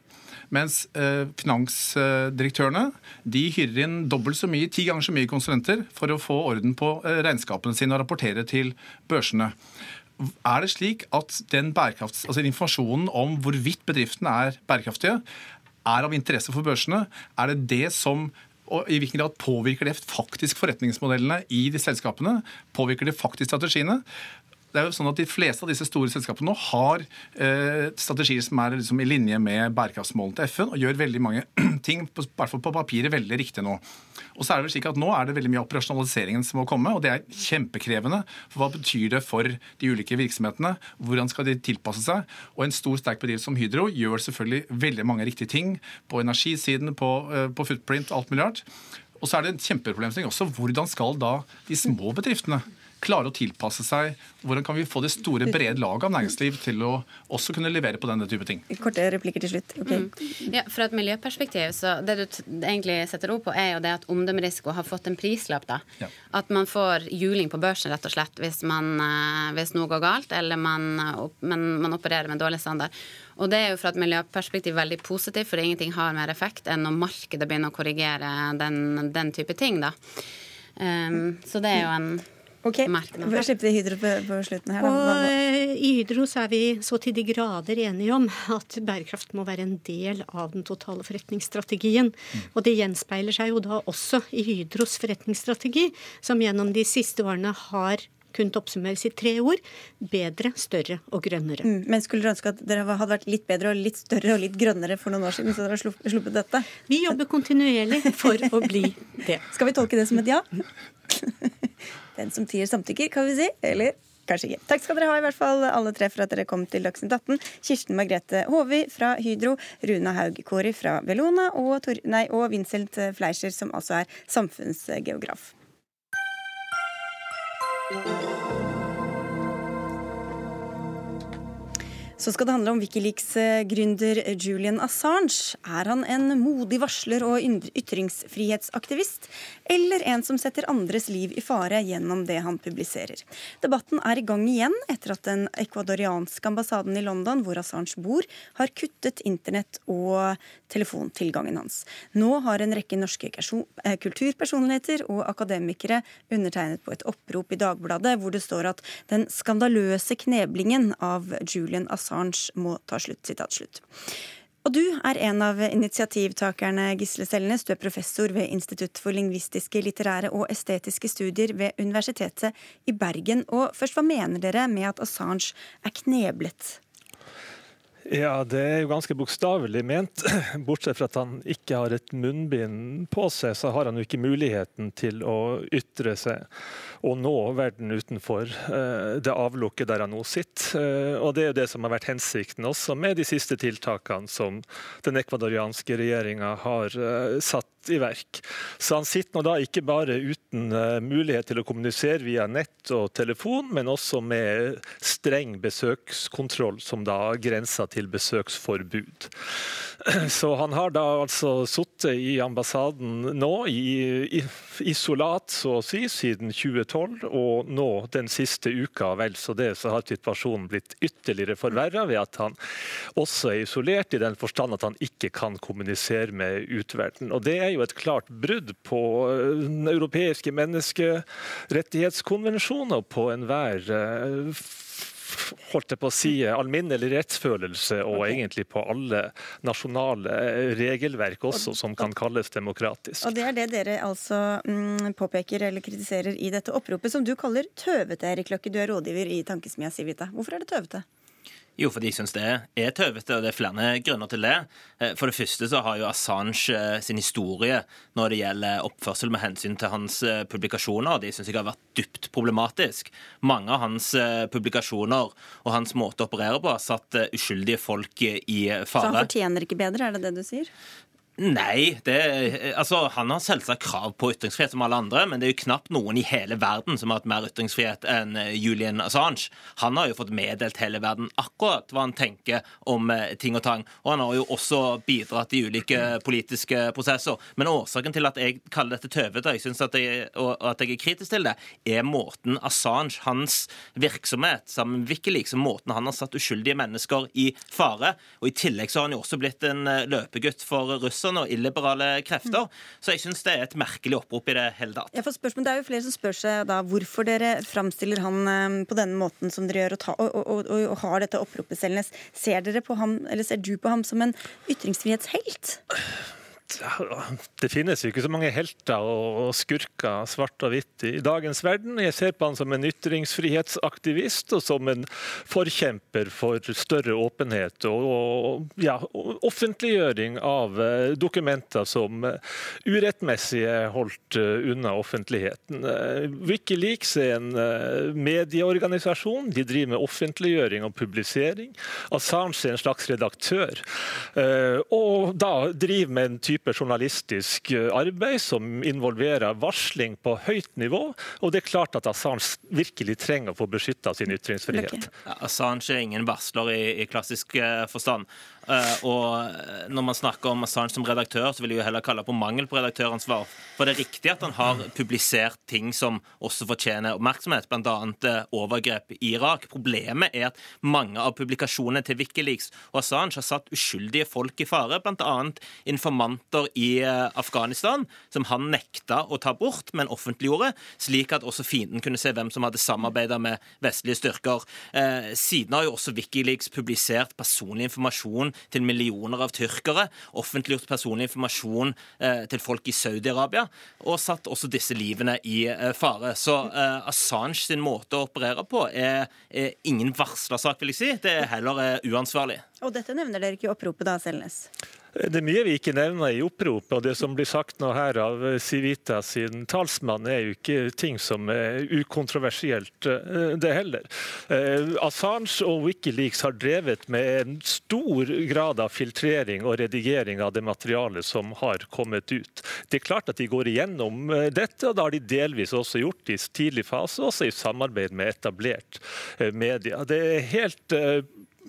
Mens eh, finansdirektørene de hyrer inn dobbelt så mye, ti ganger så mye konsulenter for å få orden på eh, regnskapene sine og rapportere til børsene. Er det slik at den altså informasjonen om hvorvidt bedriftene er bærekraftige, er av interesse for børsene? Er det det som og I hvilken grad påvirker det faktisk forretningsmodellene i de selskapene? Påvirker det faktisk strategiene? Det er jo sånn at De fleste av disse store selskapene nå har eh, strategier som er liksom i linje med bærekraftsmålene til FN, og gjør veldig mange ting på, på papiret veldig riktig nå. Og så er det vel slik at Nå er det veldig mye operasjonaliseringen som må komme, og det er kjempekrevende. For hva betyr det for de ulike virksomhetene? Hvordan skal de tilpasse seg? Og en stor, sterk bedrift som Hydro gjør selvfølgelig veldig mange riktige ting på energisiden, på, eh, på footprint, alt mulig rart. Og så er det en kjempeproblemstilling også. Hvordan skal da de små bedriftene klare å tilpasse seg? Hvordan kan vi få det store, brede laget av næringsliv til å også kunne levere på denne type ting? Korte replikker til slutt. Okay. Mm. Ja, Fra et miljøperspektiv, så det du egentlig setter ord på, er jo det at omdømmerisiko har fått en prislapp. da. Ja. At man får juling på børsen, rett og slett, hvis, man, eh, hvis noe går galt, eller man, men man opererer med dårlig standard. Og det er jo fra et miljøperspektiv veldig positivt, for ingenting har mer effekt enn når markedet begynner å korrigere den, den type ting, da. Um, så det er jo en Ok, Slipp til Hydro på, på, slutten her. Da. Og eh, I Hydro så er vi så til de grader enige om at bærekraft må være en del av den totale forretningsstrategien. Mm. Og det gjenspeiler seg jo da også i Hydros forretningsstrategi, som gjennom de siste årene har kunnet oppsummeres i tre ord bedre, større og grønnere. Mm, men skulle dere ønske at dere hadde vært litt bedre og litt større og litt grønnere for noen år siden, så dere har sluppet dette? Vi jobber kontinuerlig for å bli det. Skal vi tolke det som et ja? Den som tier, samtykker, kan vi si. Eller kanskje ikke. Takk skal dere ha, i hvert fall alle tre, for at dere kom til Dagsnytt 18. Kirsten Margrethe Håvi fra Hydro, Runa Haug Kåri fra Bellona og, Tor nei, og Vincent Fleischer, som altså er samfunnsgeograf. Så skal det handle om Wikileaks-gründer Julian Assange. Er han en modig varsler og ytringsfrihetsaktivist, eller en som setter andres liv i fare gjennom det han publiserer? Debatten er i gang igjen etter at den ekvadorianske ambassaden i London, hvor Assange bor, har kuttet internett- og telefontilgangen hans. Nå har en rekke norske eh, kulturpersonligheter og akademikere undertegnet på et opprop i Dagbladet hvor det står at den skandaløse kneblingen av Julian Assange Assange må ta slutt. Sitat slutt. Og du er en av initiativtakerne, Gisle Selnes. Du er professor ved Institutt for lingvistiske, litterære og estetiske studier ved Universitetet i Bergen. Og først, hva mener dere med at Assange er kneblet? Ja, det er jo ganske bokstavelig ment. Bortsett fra at han ikke har et munnbind på seg, så har han jo ikke muligheten til å ytre seg og nå verden utenfor eh, det avlukket der han nå sitter. Eh, og Det er jo det som har vært hensikten også med de siste tiltakene som den ekvadorianske regjeringa har eh, i verk. Så han sitter nå da ikke bare uten mulighet til å kommunisere via nett og telefon, men også med streng besøkskontroll, som da grenser til besøksforbud. Så han har da altså sittet i ambassaden nå, i, isolat så å si, siden 2012. 2012, og nå den siste uka, vel så det, så har situasjonen blitt ytterligere forverra ved at han også er isolert, i den forstand at han ikke kan kommunisere med utverden. Og Det er jo et klart brudd på den europeiske menneskerettighetskonvensjoner på enhver eh, holdt jeg på å si, alminnelig rettsfølelse, og egentlig på alle nasjonale regelverk også, som kan kalles demokratisk. Og Det er det dere altså mm, påpeker eller kritiserer i dette oppropet, som du kaller tøvete, Erik Løkke. Du er rådgiver i Tankesmia Civita. Hvorfor er det tøvete? Jo, fordi jeg syns det er tøvete, og det er flere grunner til det. Eh, for det første så har jo Assange eh, sin historie når det gjelder oppførsel med hensyn til hans publikasjoner, publikasjoner. Det syns jeg har vært dypt problematisk. Mange av hans publikasjoner og hans måte å operere på har satt uskyldige folk i fare. Så han fortjener ikke bedre, er det det du sier? Nei, det, altså, han har selvsagt krav på ytringsfrihet som alle andre, men det er jo knapt noen i hele verden som har hatt mer ytringsfrihet enn eh, Julian Assange. Han har jo fått meddelt hele verden akkurat hva han tenker om eh, ting og tang. Og han har jo også bidratt i ulike politiske prosesser. Men årsaken til at jeg kaller dette tøvete, jeg synes at jeg, og at jeg er kritisk til det, er måten Assange, hans virksomhet sammen med Wikileaks, måten han har satt uskyldige mennesker i fare. Og i tillegg så har han jo også blitt en eh, løpegutt for russerne russerne og illiberale krefter. Så jeg syns det er et merkelig opprop i det hele tatt. Jeg får spørsmål, Det er jo flere som spør seg da hvorfor dere framstiller han eh, på denne måten som dere gjør, og, ta, og, og, og har dette oppropet, Selnes. Ser, dere på ham, eller ser du på ham som en ytringsfrihetshelt? Det finnes jo ikke så mange helter og skurker, svart og hvitt, i dagens verden. Jeg ser på han som en ytringsfrihetsaktivist og som en forkjemper for større åpenhet og, ja, offentliggjøring av eh, dokumenter som eh, urettmessig er holdt eh, unna offentligheten. Wikileaks er en medieorganisasjon. De driver med offentliggjøring og publisering. Assange er en slags redaktør. Og da driver med en type type journalistisk eh, arbeid som involverer varsling på høyt nivå. Og det er klart at Assange virkelig trenger å få beskytta sin ytringsfrihet. Okay. Assange er ingen varsler i, i klassisk eh, forstand. Uh, og når man snakker om Assange som redaktør, så vil jeg jo heller kalle på mangel på redaktøransvar. For det er riktig at han har publisert ting som også fortjener oppmerksomhet, bl.a. overgrep i Irak. Problemet er at mange av publikasjonene til Wikileaks og Assange har satt uskyldige folk i fare, bl.a. informanter i Afghanistan, som han nekta å ta bort, men offentliggjorde, slik at også fienden kunne se hvem som hadde samarbeida med vestlige styrker. Eh, siden har jo også Wikileaks publisert personlig informasjon til millioner av tyrkere, offentliggjort personlig informasjon eh, til folk i Saudi-Arabia, og satt også disse livene i eh, fare. Så eh, Assange sin måte å operere på er, ingen varslersak, vil jeg si. Det er heller eh, uansvarlig. Og dette nevner dere ikke i oppropet, da, Selnes? Det er mye vi ikke nevner i oppropet, og det som blir sagt nå her av Civita sin talsmann, er jo ikke ting som er ukontroversielt, det heller. Assange og Wikileaks har drevet med en stor grad av filtrering og redigering av det materialet som har kommet ut. Det er klart at de går igjennom dette, og det har de delvis også gjort i tidlig fase, også i samarbeid med etablert media. Det er helt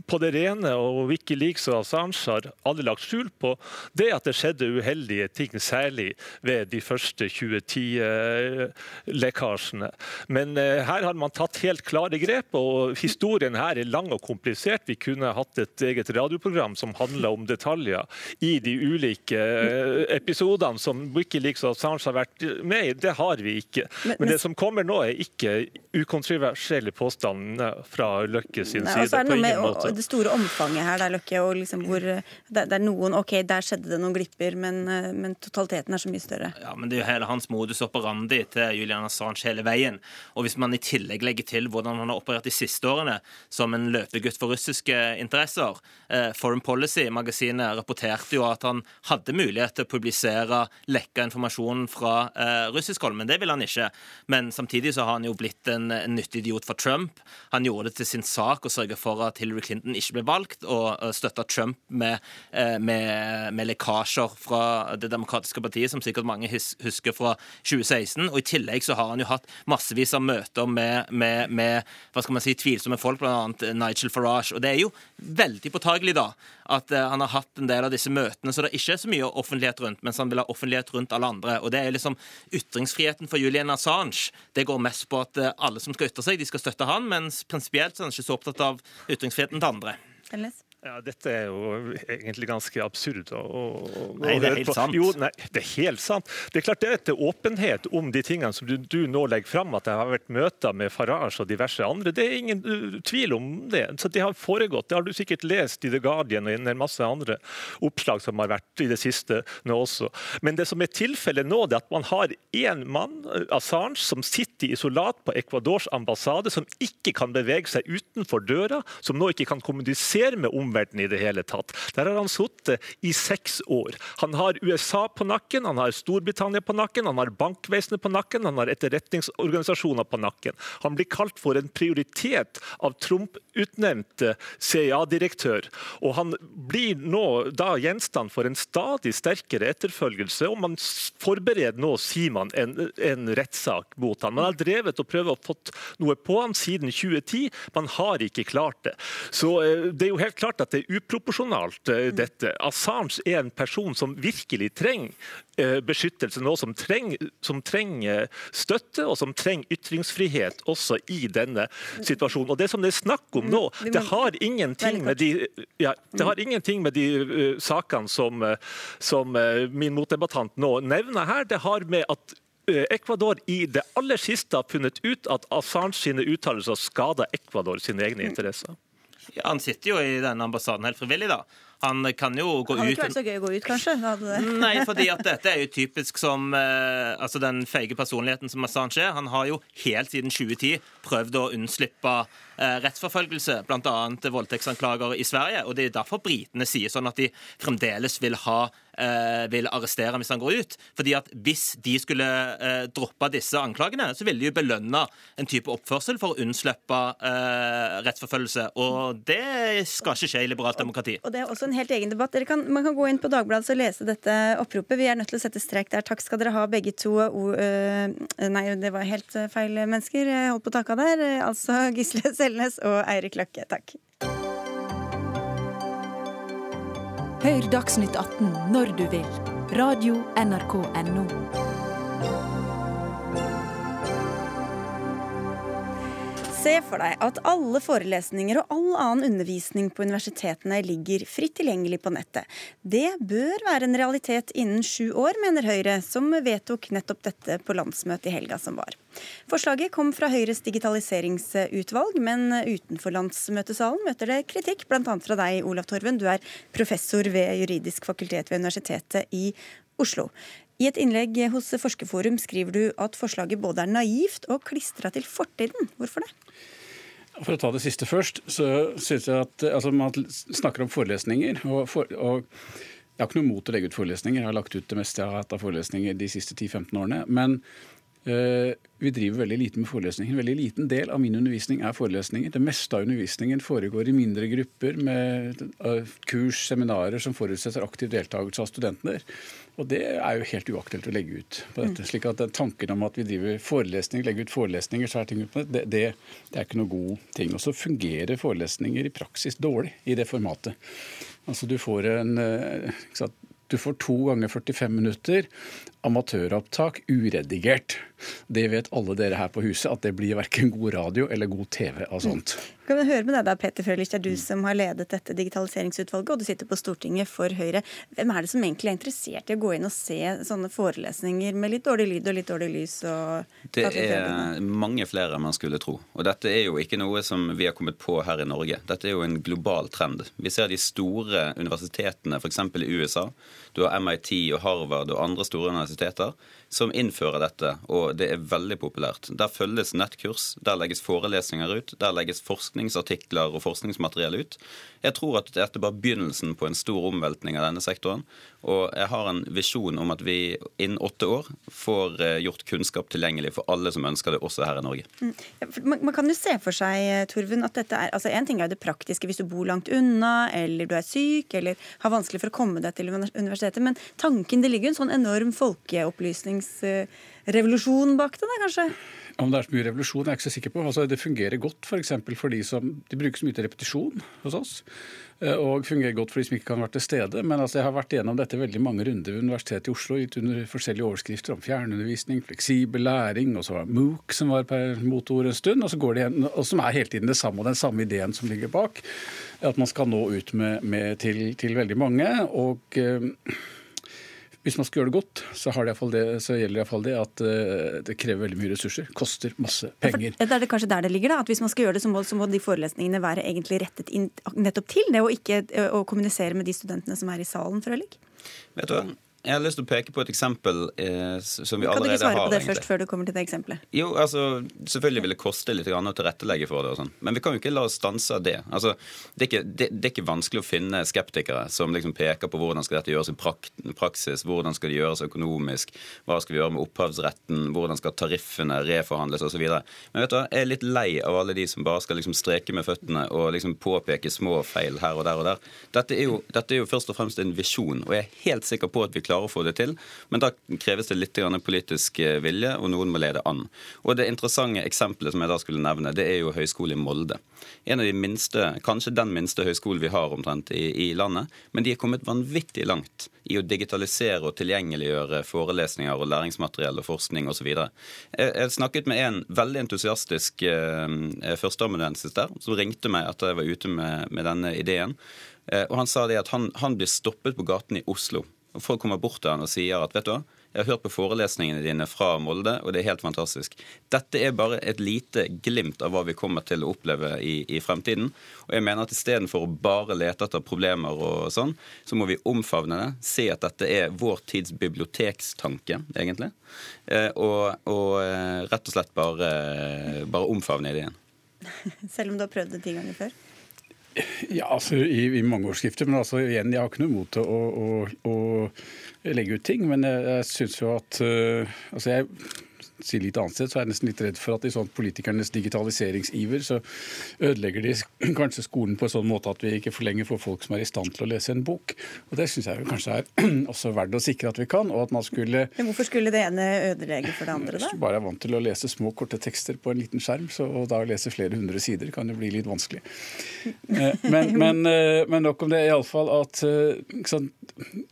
på det rene, og Wikileaks og Assange har alle lagt skjul på, det at det skjedde uheldige ting, særlig ved de første 2010-lekkasjene. Men eh, her har man tatt helt klare grep, og historien her er lang og komplisert. Vi kunne hatt et eget radioprogram som handla om detaljer i de ulike eh, episodene som Wikileaks og Assange har vært med i. Det har vi ikke. Men det som kommer nå, er ikke ukontroversielle påstander fra Løkke sin side. på ingen måte. Det store omfanget her, der, Løkke, og liksom hvor det, er noen OK, der skjedde det noen glipper, men, men, totaliteten er så mye større. Ja, men Det er jo hele hans modus operandi til Julian Assange hele veien. Og hvis man i tillegg legger til hvordan han har operert de siste årene som en løpegutt for russiske interesser eh, Foreign Policy-magasinet rapporterte jo at han hadde mulighet til å publisere lekka informasjon fra eh, russisk hold, men det ville han ikke. Men samtidig så har han jo blitt en, en nyttig idiot for Trump. Han gjorde det til sin sak å sørge for at Hillary Clinton ikke ble valgt, og støtta Trump med, eh, med, med lekkasjer fra Det demokratiske partiet, som sikkert mange husker fra 2016. Og I tillegg så har han jo hatt massevis av møter med, med hva skal man si, tvilsomme folk, bl.a. Nigel Farage. Og det er jo veldig påtagelig da, at uh, han har hatt en del av disse møtene så det ikke er så mye offentlighet rundt, mens han vil ha offentlighet rundt alle andre. Og det er liksom Ytringsfriheten for Julian Assange det går mest på at uh, alle som skal ytre seg, de skal støtte han, mens prinsipielt så er han ikke så opptatt av ytringsfriheten til andre. Ellers? Ja, Dette er jo egentlig ganske absurd. å, å Nei, det er helt sant. Jo, nei, det er helt sant. Det er klart det er etter åpenhet om de tingene som du, du, nå legger fram, at det har vært møter med Farage og diverse andre. Det er ingen uh, tvil om det. Så Det har foregått. Det har du sikkert lest i The Guardian og en masse andre oppslag som har vært i det siste nå også. Men det som er tilfellet nå, det er at man har én mann, Assange, som sitter i isolat på Ecuadors ambassade, som ikke kan bevege seg utenfor døra, som nå ikke kan kommunisere med omverdenen omverdenen i det hele tatt. Der har han sittet i seks år. Han har USA på nakken, han har Storbritannia på nakken, han har bankvesenet på nakken, han har etterretningsorganisasjoner på nakken. Han blir kalt for en prioritet av Trump-utnevnte CIA-direktør. Og han blir nå da gjenstand for en stadig sterkere etterfølgelse, og man forbereder nå, sier man, en, en rettssak mot ham. Man har drevet og prøvd å få noe på ham siden 2010, man har ikke klart det. Så eh, det er jo helt klart at det er uproporsjonalt, eh, dette. Assange er en person som virkelig trenger eh, beskyttelse nå, som trenger, som trenger støtte og som trenger ytringsfrihet også i denne situasjonen. Og Det som det er snakk om nå, det har ingenting med de, ja, det har ingenting med de uh, sakene som, som uh, min motdebattant nå nevner her. Det har med at Ecuador i det aller siste har funnet ut at Assange sine uttalelser skader Ecuador sine egne interesser. Han sitter jo i denne ambassaden helt frivillig, da. Han kan jo gå ut Hadde ikke vært så gøy å gå ut, kanskje? Nei, fordi at dette er jo typisk som eh, altså den feige personligheten som Assange er. Han har jo helt siden 2010 prøvd å unnslippe rettsforfølgelse, bl.a. voldtektsanklager i Sverige. og Det er derfor britene sier sånn at de fremdeles vil ha eh, vil arrestere hvis han går ut. Fordi at Hvis de skulle eh, droppe disse anklagene, så ville de jo belønne en type oppførsel for å unnslippe eh, rettsforfølgelse. Og det skal ikke skje i liberalt demokrati. Og Det er også en helt egen debatt. Kan, man kan gå inn på Dagbladet og lese dette oppropet. Vi er nødt til å sette strek der. Takk skal dere ha, begge to. O, nei, det var helt feil mennesker. Jeg holdt på takka der. Altså Gisle Selnes og Eirik Løkke. Takk. Hør Dagsnytt 18 når du vil. Radio NRK Radio.nrk.no. Se for deg at alle forelesninger og all annen undervisning på universitetene ligger fritt tilgjengelig på nettet. Det bør være en realitet innen sju år, mener Høyre, som vedtok nettopp dette på landsmøtet i helga som var. Forslaget kom fra Høyres digitaliseringsutvalg, men utenfor landsmøtesalen møter det kritikk, bl.a. fra deg, Olav Torven. Du er professor ved juridisk fakultet ved Universitetet i Oslo. I et innlegg hos Forskerforum skriver du at forslaget både er naivt og klistra til fortiden. Hvorfor det? For å ta det siste først, så synes jeg at altså, Man snakker om forelesninger. og, for, og Jeg har ikke noe mot å legge ut forelesninger. Jeg har lagt ut det meste jeg har hatt av forelesninger de siste 10-15 årene. Men øh, vi driver veldig lite med forelesninger. En veldig liten del av min undervisning er forelesninger. Det meste av undervisningen foregår i mindre grupper med kurs, seminarer som forutsetter aktiv deltakelse av studenter. Og det er jo helt uaktuelt å legge ut på dette. Mm. slik at Tanken om at vi driver forelesninger, legger ut forelesninger, så er ting på det, det, det er ikke noe god ting. Og så fungerer forelesninger i praksis dårlig i det formatet. Altså Du får en eh, du får to ganger 45 minutter amatøropptak uredigert. Det vet alle dere her på huset, at det blir verken god radio eller god TV av sånt. Mm. Kan vi høre med deg da, Peter Frølich, det er du som har ledet dette digitaliseringsutvalget, og du sitter på Stortinget for Høyre. Hvem er det som egentlig er interessert i å gå inn og se sånne forelesninger med litt dårlig lyd og litt dårlig lys? det er mange flere enn man skulle tro. Og dette er jo ikke noe som vi har kommet på her i Norge. Dette er jo en global trend. Vi ser de store universitetene f.eks. i USA. Du har MIT og Harvard og andre store universiteter kapasiteter som innfører dette, og det er veldig populært. Der følges nettkurs, der legges forelesninger ut, der legges forskningsartikler og forskningsmateriell ut. Jeg tror at dette bare begynnelsen på en stor omveltning av denne sektoren. Og jeg har en visjon om at vi innen åtte år får eh, gjort kunnskap tilgjengelig for alle som ønsker det, også her i Norge. Mm. Man, kan jo se for seg, eh, Torven, at dette er altså En ting er jo det praktiske hvis du bor langt unna, eller du er syk, eller har vanskelig for å komme deg til universitetet, men tanken det ligger jo en sånn enorm folkeopplysningsrevolusjon bak det, da, kanskje? Om det er så mye revolusjon, er jeg ikke så sikker på. Altså, det fungerer godt f.eks. For, for de som de bruker så mye til repetisjon hos oss. Eh, og fungerer godt for de som ikke kan være til stede. Men altså, jeg har vært gjennom dette veldig mange runder ved Universitetet i Oslo, gitt under forskjellige overskrifter om fjernundervisning, fleksibel læring, og så var MOOC som var per motor en stund, og, så går det igjen, og som er hele tiden det samme, og den samme ideen som ligger bak. At man skal nå ut med, med til, til, veldig mange. og øh, hvis man skal gjøre det godt, så, det det, så gjelder iallfall det at uh, det krever veldig mye ressurser. Koster masse penger. Ja, det er det kanskje der det ligger, da. At hvis man skal gjøre det, så må, så må de forelesningene være egentlig rettet inn nettopp til det, og ikke å kommunisere med de studentene som er i salen, Frølich? Vet du hva? Jeg har lyst til å peke på et eksempel eh, som vi allerede har. Kan du ikke svare på det egentlig? først, før du kommer til det eksempelet? Jo, altså, Selvfølgelig vil det koste litt å tilrettelegge for det, og sånn. men vi kan jo ikke la oss stanse av det. Altså, det, er ikke, det, det, er ikke vanskelig å finne skeptikere som liksom peker på hvordan skal dette gjøres i praksis, hvordan skal det gjøres økonomisk, hva skal vi gjøre med opphavsretten, hvordan skal tariffene reforhandles osv. Men vet du jeg er litt lei av alle de som bare skal liksom streke med føttene og liksom påpeke små feil her og der og der. Dette er jo, dette er jo først og fremst en visjon, og jeg er helt sikker på at vi klarer klare å få det til. Men da kreves det litt politisk eh, vilje, og noen må lede an. Og Det interessante eksempelet som jeg da skulle nevne, det er jo Høgskolen i Molde. En av de minste, kanskje den minste høyskolen vi har omtrent i, i landet. Men de er kommet vanvittig langt i å digitalisere og tilgjengeliggjøre forelesninger og læringsmateriell og forskning osv. Jeg, jeg snakket med en veldig entusiastisk eh, førsteamanuensis der, som ringte meg etter jeg var ute med, med denne ideen. Eh, og Han sa det at han, han blir stoppet på gaten i Oslo Folk kommer bort til han og sier at vet du hva, jeg har hørt på forelesningene dine fra Molde, og det er helt fantastisk. Dette er bare et lite glimt av hva vi kommer til å oppleve i, i fremtiden. Og jeg mener at istedenfor å bare lete etter problemer og sånn, så må vi omfavne det. Se at dette er vår tids bibliotekstanke, egentlig. Eh, og, og, eh, rett og slett bare, bare omfavne ideen. Selv om du har prøvd det ti ganger før? Ja, altså i, i mange årsskifter. Men altså igjen, jeg har ikke noe mot å, å, å legge ut ting. Men jeg, jeg syns jo at uh, Altså jeg si litt annet sted, så er jeg nesten litt redd for at i sånn politikernes digitaliseringsiver så ødelegger de kanskje skolen på en sånn måte at vi ikke for lenger får folk som er i stand til å lese en bok. Og Det syns jeg kanskje er også verdt å sikre at vi kan. og at man skulle... Men Hvorfor skulle det ene ødelegge for det andre, da? Hvis du bare er vant til å lese små, korte tekster på en liten skjerm, så og da å lese flere hundre sider kan jo bli litt vanskelig. Eh, men, men, eh, men nok om det. Iallfall at sant,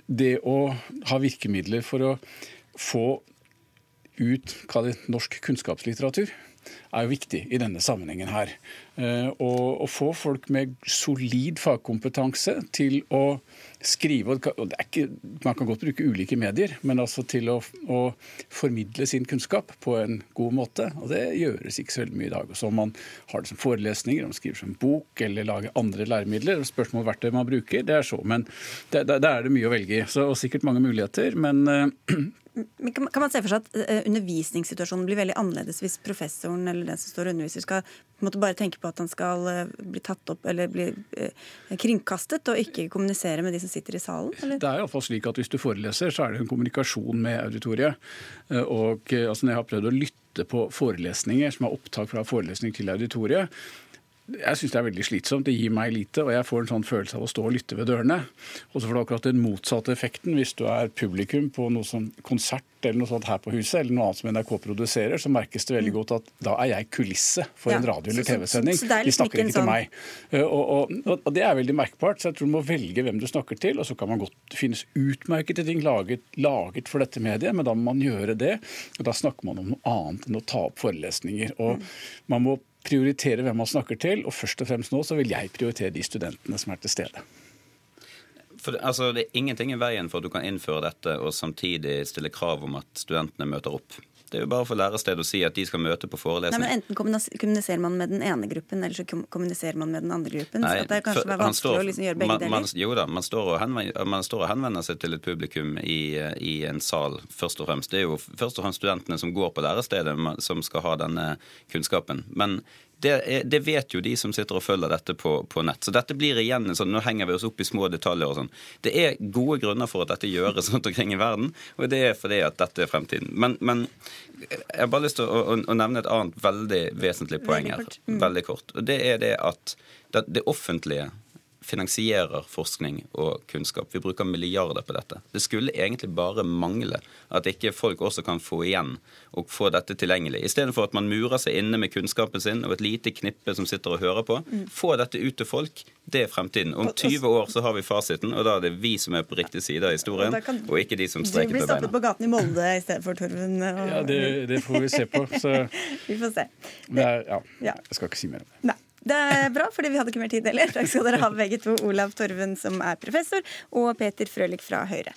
det å ha virkemidler for å få ut det, norsk kunnskapslitteratur er jo viktig i denne sammenhengen her. Å få folk med solid fagkompetanse til å skrive og ikke, Man kan godt bruke ulike medier, men altså til å, å, formidle sin kunnskap på en god måte. og Det gjøres ikke så veldig mye i dag. Også Om man har det som forelesninger, om man skriver som bok eller lager andre læremidler, spørsmål hvert det man bruker, det er så. Men det er det mye å velge i. Og sikkert mange muligheter. men kan man se for seg at eh, undervisningssituasjonen blir veldig annerledes hvis professoren eller den som står og underviser, skal bare tenke på at han skal eh, bli tatt opp eller bli eh, kringkastet, og ikke kommunisere med de som sitter i salen? Eller? Det er iallfall slik at hvis du foreleser, så er det en kommunikasjon med auditoriet. Og altså, når jeg har prøvd å lytte på forelesninger som er opptak fra forelesning til auditoriet, jeg syns det er veldig slitsomt. Det gir meg lite, og jeg får en sånn følelse av å stå og lytte ved dørene. Og så får du akkurat den motsatte effekten hvis du er publikum på noe sånn konsert eller noe sånt her på huset, eller noe annet som NRK produserer, så merkes det veldig godt at da er jeg kulisse for ja, en radio- eller TV-sending. De liksom snakker ikke til meg. Eh, og, og, og, det er veldig merkbart, så jeg tror du må velge hvem du snakker til. Og så kan man godt finnes utmerkede ting laget, laget for dette mediet, men da må man gjøre det. Og da snakker man om noe annet enn å ta opp forelesninger. Og mm. man må prioritere hvem man snakker til, og først og fremst nå så vil jeg prioritere de studentene som er til stede. For, altså, det er ingenting i veien for at du kan innføre dette og samtidig stille krav om at studentene møter opp. Det er jo bare for lærestedet å si at de skal møte på forelesning. Nei, men Enten kommuniserer man med den ene gruppen, eller så kommuniserer man med den andre gruppen. Nei, så det er kanskje for, vanskelig står, å liksom gjøre begge man, deler. Man, jo da, man står, henvender, man står, og henvender, seg til et publikum i, i, en sal, først og fremst. Det er jo først og fremst studentene som går på lærestedet, som skal ha denne kunnskapen. Men det, er, det, vet jo de som sitter og følger dette på, på, nett. Så dette blir igjen en sånn Nå henger vi oss opp i små detaljer og sånn. Det er gode grunner for at dette gjøres rundt omkring i verden, og det er fordi at dette er fremtiden. Men, men jeg har bare lyst til å, å, å, nevne et annet veldig vesentlig poeng her. Mm. Veldig kort. Og det er det at det, det offentlige finansierer forskning og kunnskap. Vi bruker milliarder på dette. Det skulle egentlig bare mangle at ikke folk også kan få igjen og få dette tilgjengelig. Istedenfor at man murer seg inne med kunnskapen sin og et lite knippe som sitter og hører på. Mm. Få dette ut til folk. Det er fremtiden. Om 20 år så har vi fasiten, og da er det vi som er på riktig side av historien, og ikke de som streiker på beina. Du blir stoppet på gaten i Molde i stedet for Torven. Og... Ja, det, det, får vi se på. Så... vi får se. Er, ja, jeg skal ikke si mer om det. Nei. Det er bra, fordi vi hadde ikke mer tid heller. Takk skal dere ha begge to. Olav Torven, som er professor, og Peter Frølich fra Høyre.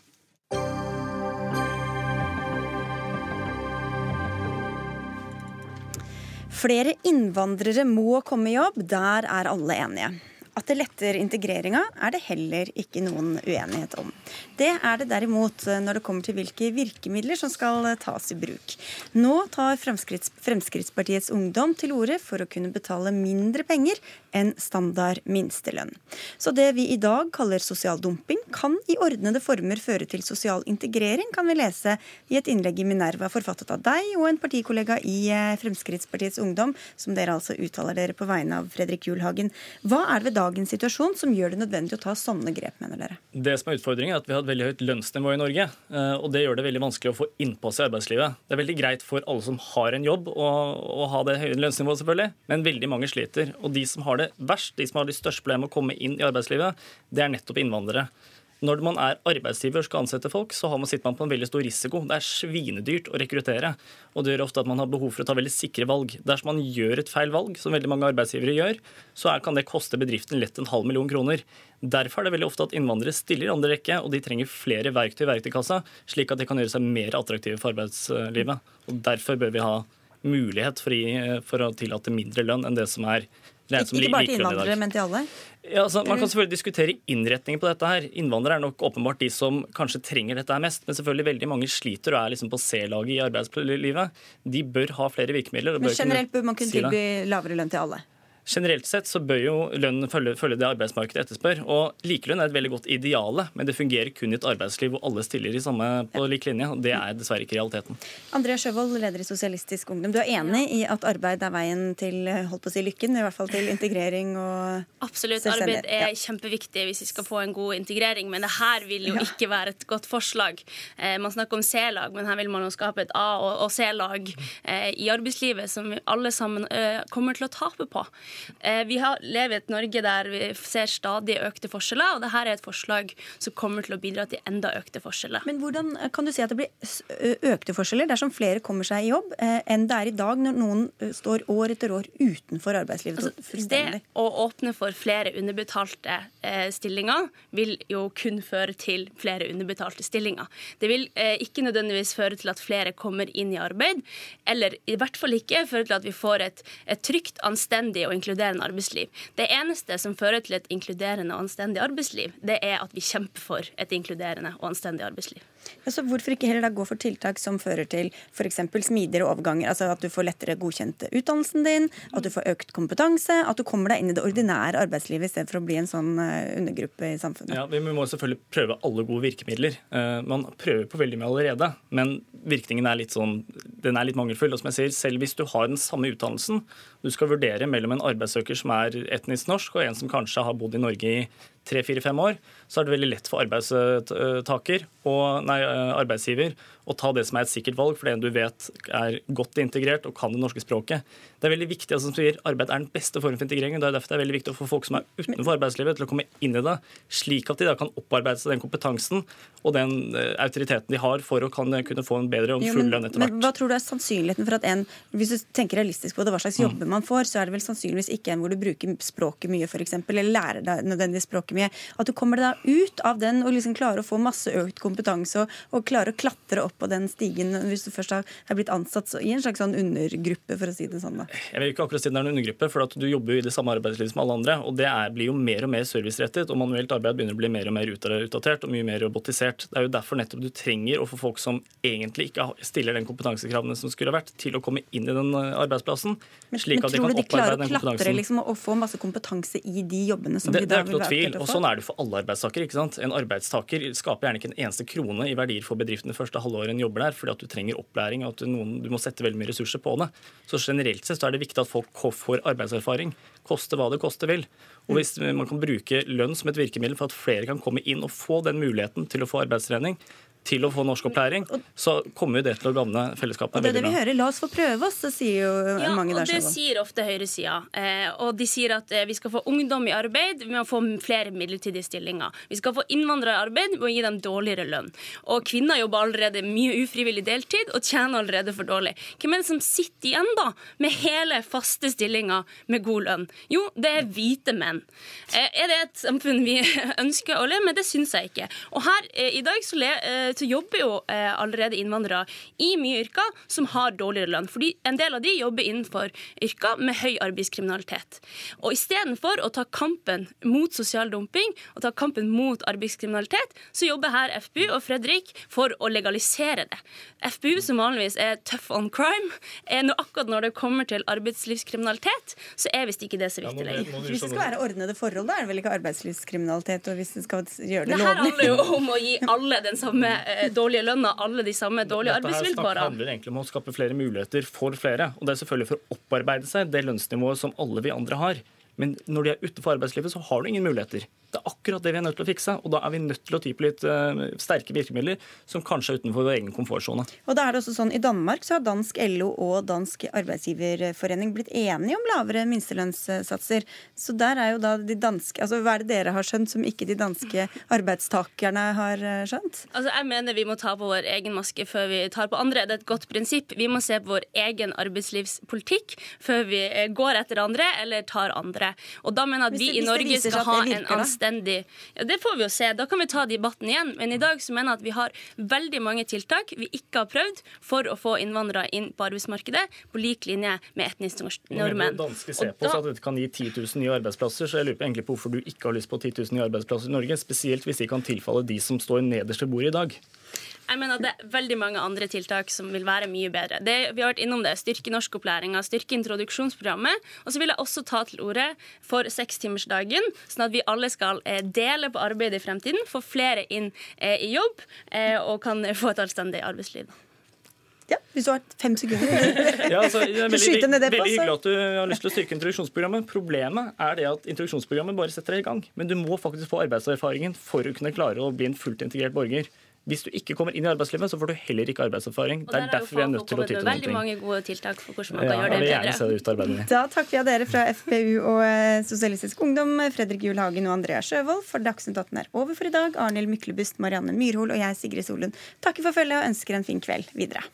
Flere innvandrere må komme i jobb. Der er alle enige. At det letter integreringa, er det heller ikke noen uenighet om. Det er det derimot når det kommer til hvilke virkemidler som skal tas i bruk. Nå tar Fremskritts Fremskrittspartiets Ungdom til orde for å kunne betale mindre penger enn standard minstelønn. Så det vi i dag kaller sosial dumping, kan i ordnede former føre til sosial integrering, kan vi lese i et innlegg i Minerva forfattet av deg og en partikollega i eh, Fremskrittspartiets Ungdom, som dere altså uttaler dere på vegne av Fredrik Julhagen. Hva er det ved dagens situasjon som gjør det nødvendig å ta sånne grep, mener dere? Det som er utfordringen er at Vi har et veldig høyt lønnsnivå i Norge. Eh, og Det gjør det veldig vanskelig å få innpass i arbeidslivet. Det er veldig greit for alle som har en jobb å, å ha det høye lønnsnivået, selvfølgelig, men veldig mange sliter. Og de som har det verst, de som har de største problemene med å komme inn i arbeidslivet, det er nettopp innvandrere. Når man er arbeidsgiver og skal ansette folk, så man, sitter man på en veldig stor risiko. Det er svinedyrt å rekruttere, og det gjør ofte at man har behov for å ta veldig sikre valg. Dersom man gjør et feil valg, som veldig mange arbeidsgivere gjør, så er, kan det koste bedriften lett en halv million kroner. Derfor er det veldig ofte at innvandrere stiller i andre rekke, og de trenger flere verktøy i verktøykassa, slik at de kan gjøre seg mer attraktive for arbeidslivet. Og Derfor bør vi ha mulighet for, for å tillate mindre lønn enn det som er ikke, bare til innvandrere, men til alle? Ja, altså, man kan selvfølgelig diskutere innretningen på dette. her. Innvandrere er nok åpenbart de som kanskje trenger dette mest. Men selvfølgelig veldig mange sliter og er liksom på C-laget i arbeidslivet. De bør ha flere virkemidler. men generelt bør man kunne tilby lavere lønn til alle? Generelt sett så bør jo lønn følge, følge, det arbeidsmarkedet etterspør. og Likelønn er et veldig godt ideale, men det fungerer kun i et arbeidsliv hvor alle stiller i samme på lik linje. og Det er dessverre ikke realiteten. Andrea Sjøvold, leder i Sosialistisk Ungdom. Du er enig i at arbeid er veien til holdt på å si, lykken, i hvert fall til integrering og Absolutt. Arbeid er kjempeviktig hvis vi skal få en god integrering, men det her vil jo ikke være et godt forslag. Eh, man snakker om C-lag, men her vil man jo skape et A- og C-lag eh, i arbeidslivet som vi alle sammen eh, kommer til å tape på. Eh, vi har, lever i et Norge der vi ser stadig økte forskjeller, og dette er et forslag som kommer til å bidra til enda økte forskjeller. Men hvordan kan du si at det blir økte forskjeller dersom flere kommer seg i jobb, eh, enn det er i dag når noen står år etter år utenfor arbeidslivet? Altså, det å åpne for flere underbetalte eh, stillinger vil jo kun føre til flere underbetalte stillinger. Det vil eh, ikke nødvendigvis føre til at flere kommer inn i arbeid, eller i hvert fall ikke føre til at vi får et, et trygt, anstendig og inkluderende arbeidsliv. Det eneste som fører til et inkluderende og anstendig arbeidsliv, det er at vi kjemper for et inkluderende og anstendig arbeidsliv. Så Hvorfor ikke heller da gå for tiltak som fører til f.eks. smidigere overganger? altså At du får lettere godkjent utdannelsen din, at du får økt kompetanse, at du kommer deg inn i det ordinære arbeidslivet i stedet for å bli en sånn eh, undergruppe i samfunnet? Ja, Vi må selvfølgelig prøve alle gode virkemidler. Eh, man prøver på veldig mye allerede, men virkningen er litt sånn, den er litt mangelfull. Og som jeg sier, selv hvis du har den samme utdannelsen, du skal vurdere mellom en arbeidssøker som er etnisk norsk, og en som kanskje har bodd i Norge i tre, fire, fem år, så er det veldig lett for arbeidstaker og nei, arbeidsgiver å ta det som er et sikkert valg, for det du vet er godt integrert og kan det norske språket. Det er veldig viktig, altså, som sier, Arbeid er den beste formen for integrering. og det er derfor det er veldig viktig å få folk som er utenfor arbeidslivet, til å komme inn i det, slik at de da kan opparbeide seg den kompetansen og den uh, autoriteten de har for å kan, kunne få en bedre og full lønn etter hvert. Hva tror du er sannsynligheten for at en, hvis du tenker realistisk på det, hva slags mm. jobber man får, så er det vel sannsynligvis ikke en hvor du bruker språket mye, f.eks., eller lærer deg nødvendigvis språket mye. At du kommer deg ut av den og liksom klarer å få masse økt kompetanse og, og klarer å klatre opp på den stigen hvis du først har blitt ansatt i en slags sånn undergruppe, for å si det sånn? da? Jeg vil ikke akkurat si det er en undergruppe, for at du jobber jo i det samme arbeidslivet som alle andre. og Det er, blir jo mer og mer servicerettet, og manuelt arbeid begynner å bli mer og mer utdatert og mye mer robotisert. Det er jo derfor nettopp du trenger å få folk som egentlig ikke stiller den kompetansekravene som skulle ha vært, til å komme inn i den eh, arbeidsplassen. slik men, at de kan opparbeide den kompetansen. Men tror du de klarer å klatre liksom, og få masse kompetanse i de jobbene som det, de da vil være tvil, og Sånn er det for alle arbeidstakere. ikke sant? En arbeidstaker skaper gjerne ikke en eneste krone i verdier for bedriften det første halvåret en jobber der, fordi at du trenger opplæring og at noen, du må sette veldig mye ressurser på det. Så generelt sett så er det viktig at folk får arbeidserfaring. Koste hva det koste vil. Og hvis man kan bruke lønn som et virkemiddel for at flere kan komme inn og få den muligheten til å få arbeidstrening, til å få norskopplæring, så kommer jo det til å gagne fellesskapet. Og det er det vi hører. La oss få prøve oss, sier jo ja, mange der. Ja, og det sier ofte høyresida. Eh, og de sier at eh, vi skal få ungdom i arbeid med å få flere midlertidige stillinger. Vi skal få innvandrere i arbeid med å gi dem dårligere lønn. Og kvinner jobber allerede mye ufrivillig deltid og tjener allerede for dårlig. Hvem er det som sitter igjen da med hele, faste stillinger med god lønn? Jo, det er hvite menn. Eh, er det et samfunn vi ønsker å leve med? Det syns jeg ikke. Og her i dag så le så jobber jo eh, allerede innvandrere i mye yrker som har dårligere lønn. fordi en del av de jobber innenfor yrker med høy arbeidskriminalitet. Og istedenfor å ta kampen mot sosial dumping og ta kampen mot arbeidskriminalitet, så jobber her FPU og Fredrik for å legalisere det. FPU, som vanligvis er tough on crime, er nå akkurat når det kommer til arbeidslivskriminalitet, så er visst ikke det så viktig lenger. Hvis det skal være ordnede forhold, da er det vel ikke arbeidslivskriminalitet? og hvis det skal gjøre det, det her handler jo om å gi alle den samme dårlige lønna, alle de samme dårlige arbeidsvilkårene. Dette handler egentlig om å skape flere muligheter for flere. Og det er selvfølgelig for å opparbeide seg det lønnsnivået som alle vi andre har. Men når de er utenfor arbeidslivet, så har du ingen muligheter. Det er akkurat det vi er nødt til å fikse. Og da er vi nødt til å ty på litt uh, sterke virkemidler som kanskje er utenfor vår egen komfortsone. Og da er det også sånn, I Danmark så har dansk LO og dansk arbeidsgiverforening blitt enige om lavere minstelønnssatser. Så der er jo da de danske altså Hva er det dere har skjønt som ikke de danske arbeidstakerne har eh, skjønt? Altså Jeg mener vi må ta på vår egen maske før vi tar på andre. Det er et godt prinsipp. Vi må se på vår egen arbeidslivspolitikk før vi eh, går etter andre eller tar andre. Og da mener jeg at vi i Norge skal ha en anstendig ja, Det får vi jo se. Da kan vi ta debatten igjen. Men i dag så mener jeg at vi har veldig mange tiltak vi ikke har prøvd for å få innvandrere inn på arbeidsmarkedet på lik linje med etnisk nordmenn. Danske ser på at dette kan gi 10 000 nye arbeidsplasser, så jeg lurer egentlig på hvorfor du ikke har lyst på 10 000 nye arbeidsplasser i Norge. Spesielt hvis de kan tilfalle de som står nederst ved bordet i dag. Jeg mener at det er veldig mange andre tiltak som vil være mye bedre. Det, vi har vært innom det. Styrke norskopplæringa, styrke introduksjonsprogrammet. Og så vil jeg også ta til orde for sekstimersdagen, sånn at vi alle skal eh, dele på arbeidet i fremtiden, få flere inn eh, i jobb eh, og kan få et allstendig arbeidsliv. Ja, Hvis du har fem sekunder. Ja, altså, det er veldig, Skyte ned det veldig hyggelig at du har lyst til å styrke introduksjonsprogrammet. Problemet er det at introduksjonsprogrammet bare setter deg i gang. Men du må faktisk få arbeidserfaringen for å kunne klare å bli en fullt integrert borger. Hvis du ikke kommer inn i arbeidslivet, så får du heller ikke arbeidserfaring. Det er derfor vi er nødt til å ty til noen veldig ting. mange gode tiltak for hvordan man Ja, kan gjøre det bedre. Da takker jeg dere fra FPU og eh, Sosialistisk Ungdom, Fredrik Juel Hagen og Andrea Sjøvold, for Dagsnytt 18 er over for i dag. Arnhild Myklebust, Marianne Myrhol og jeg, Sigrid Solund, takker for følget og ønsker en fin kveld videre.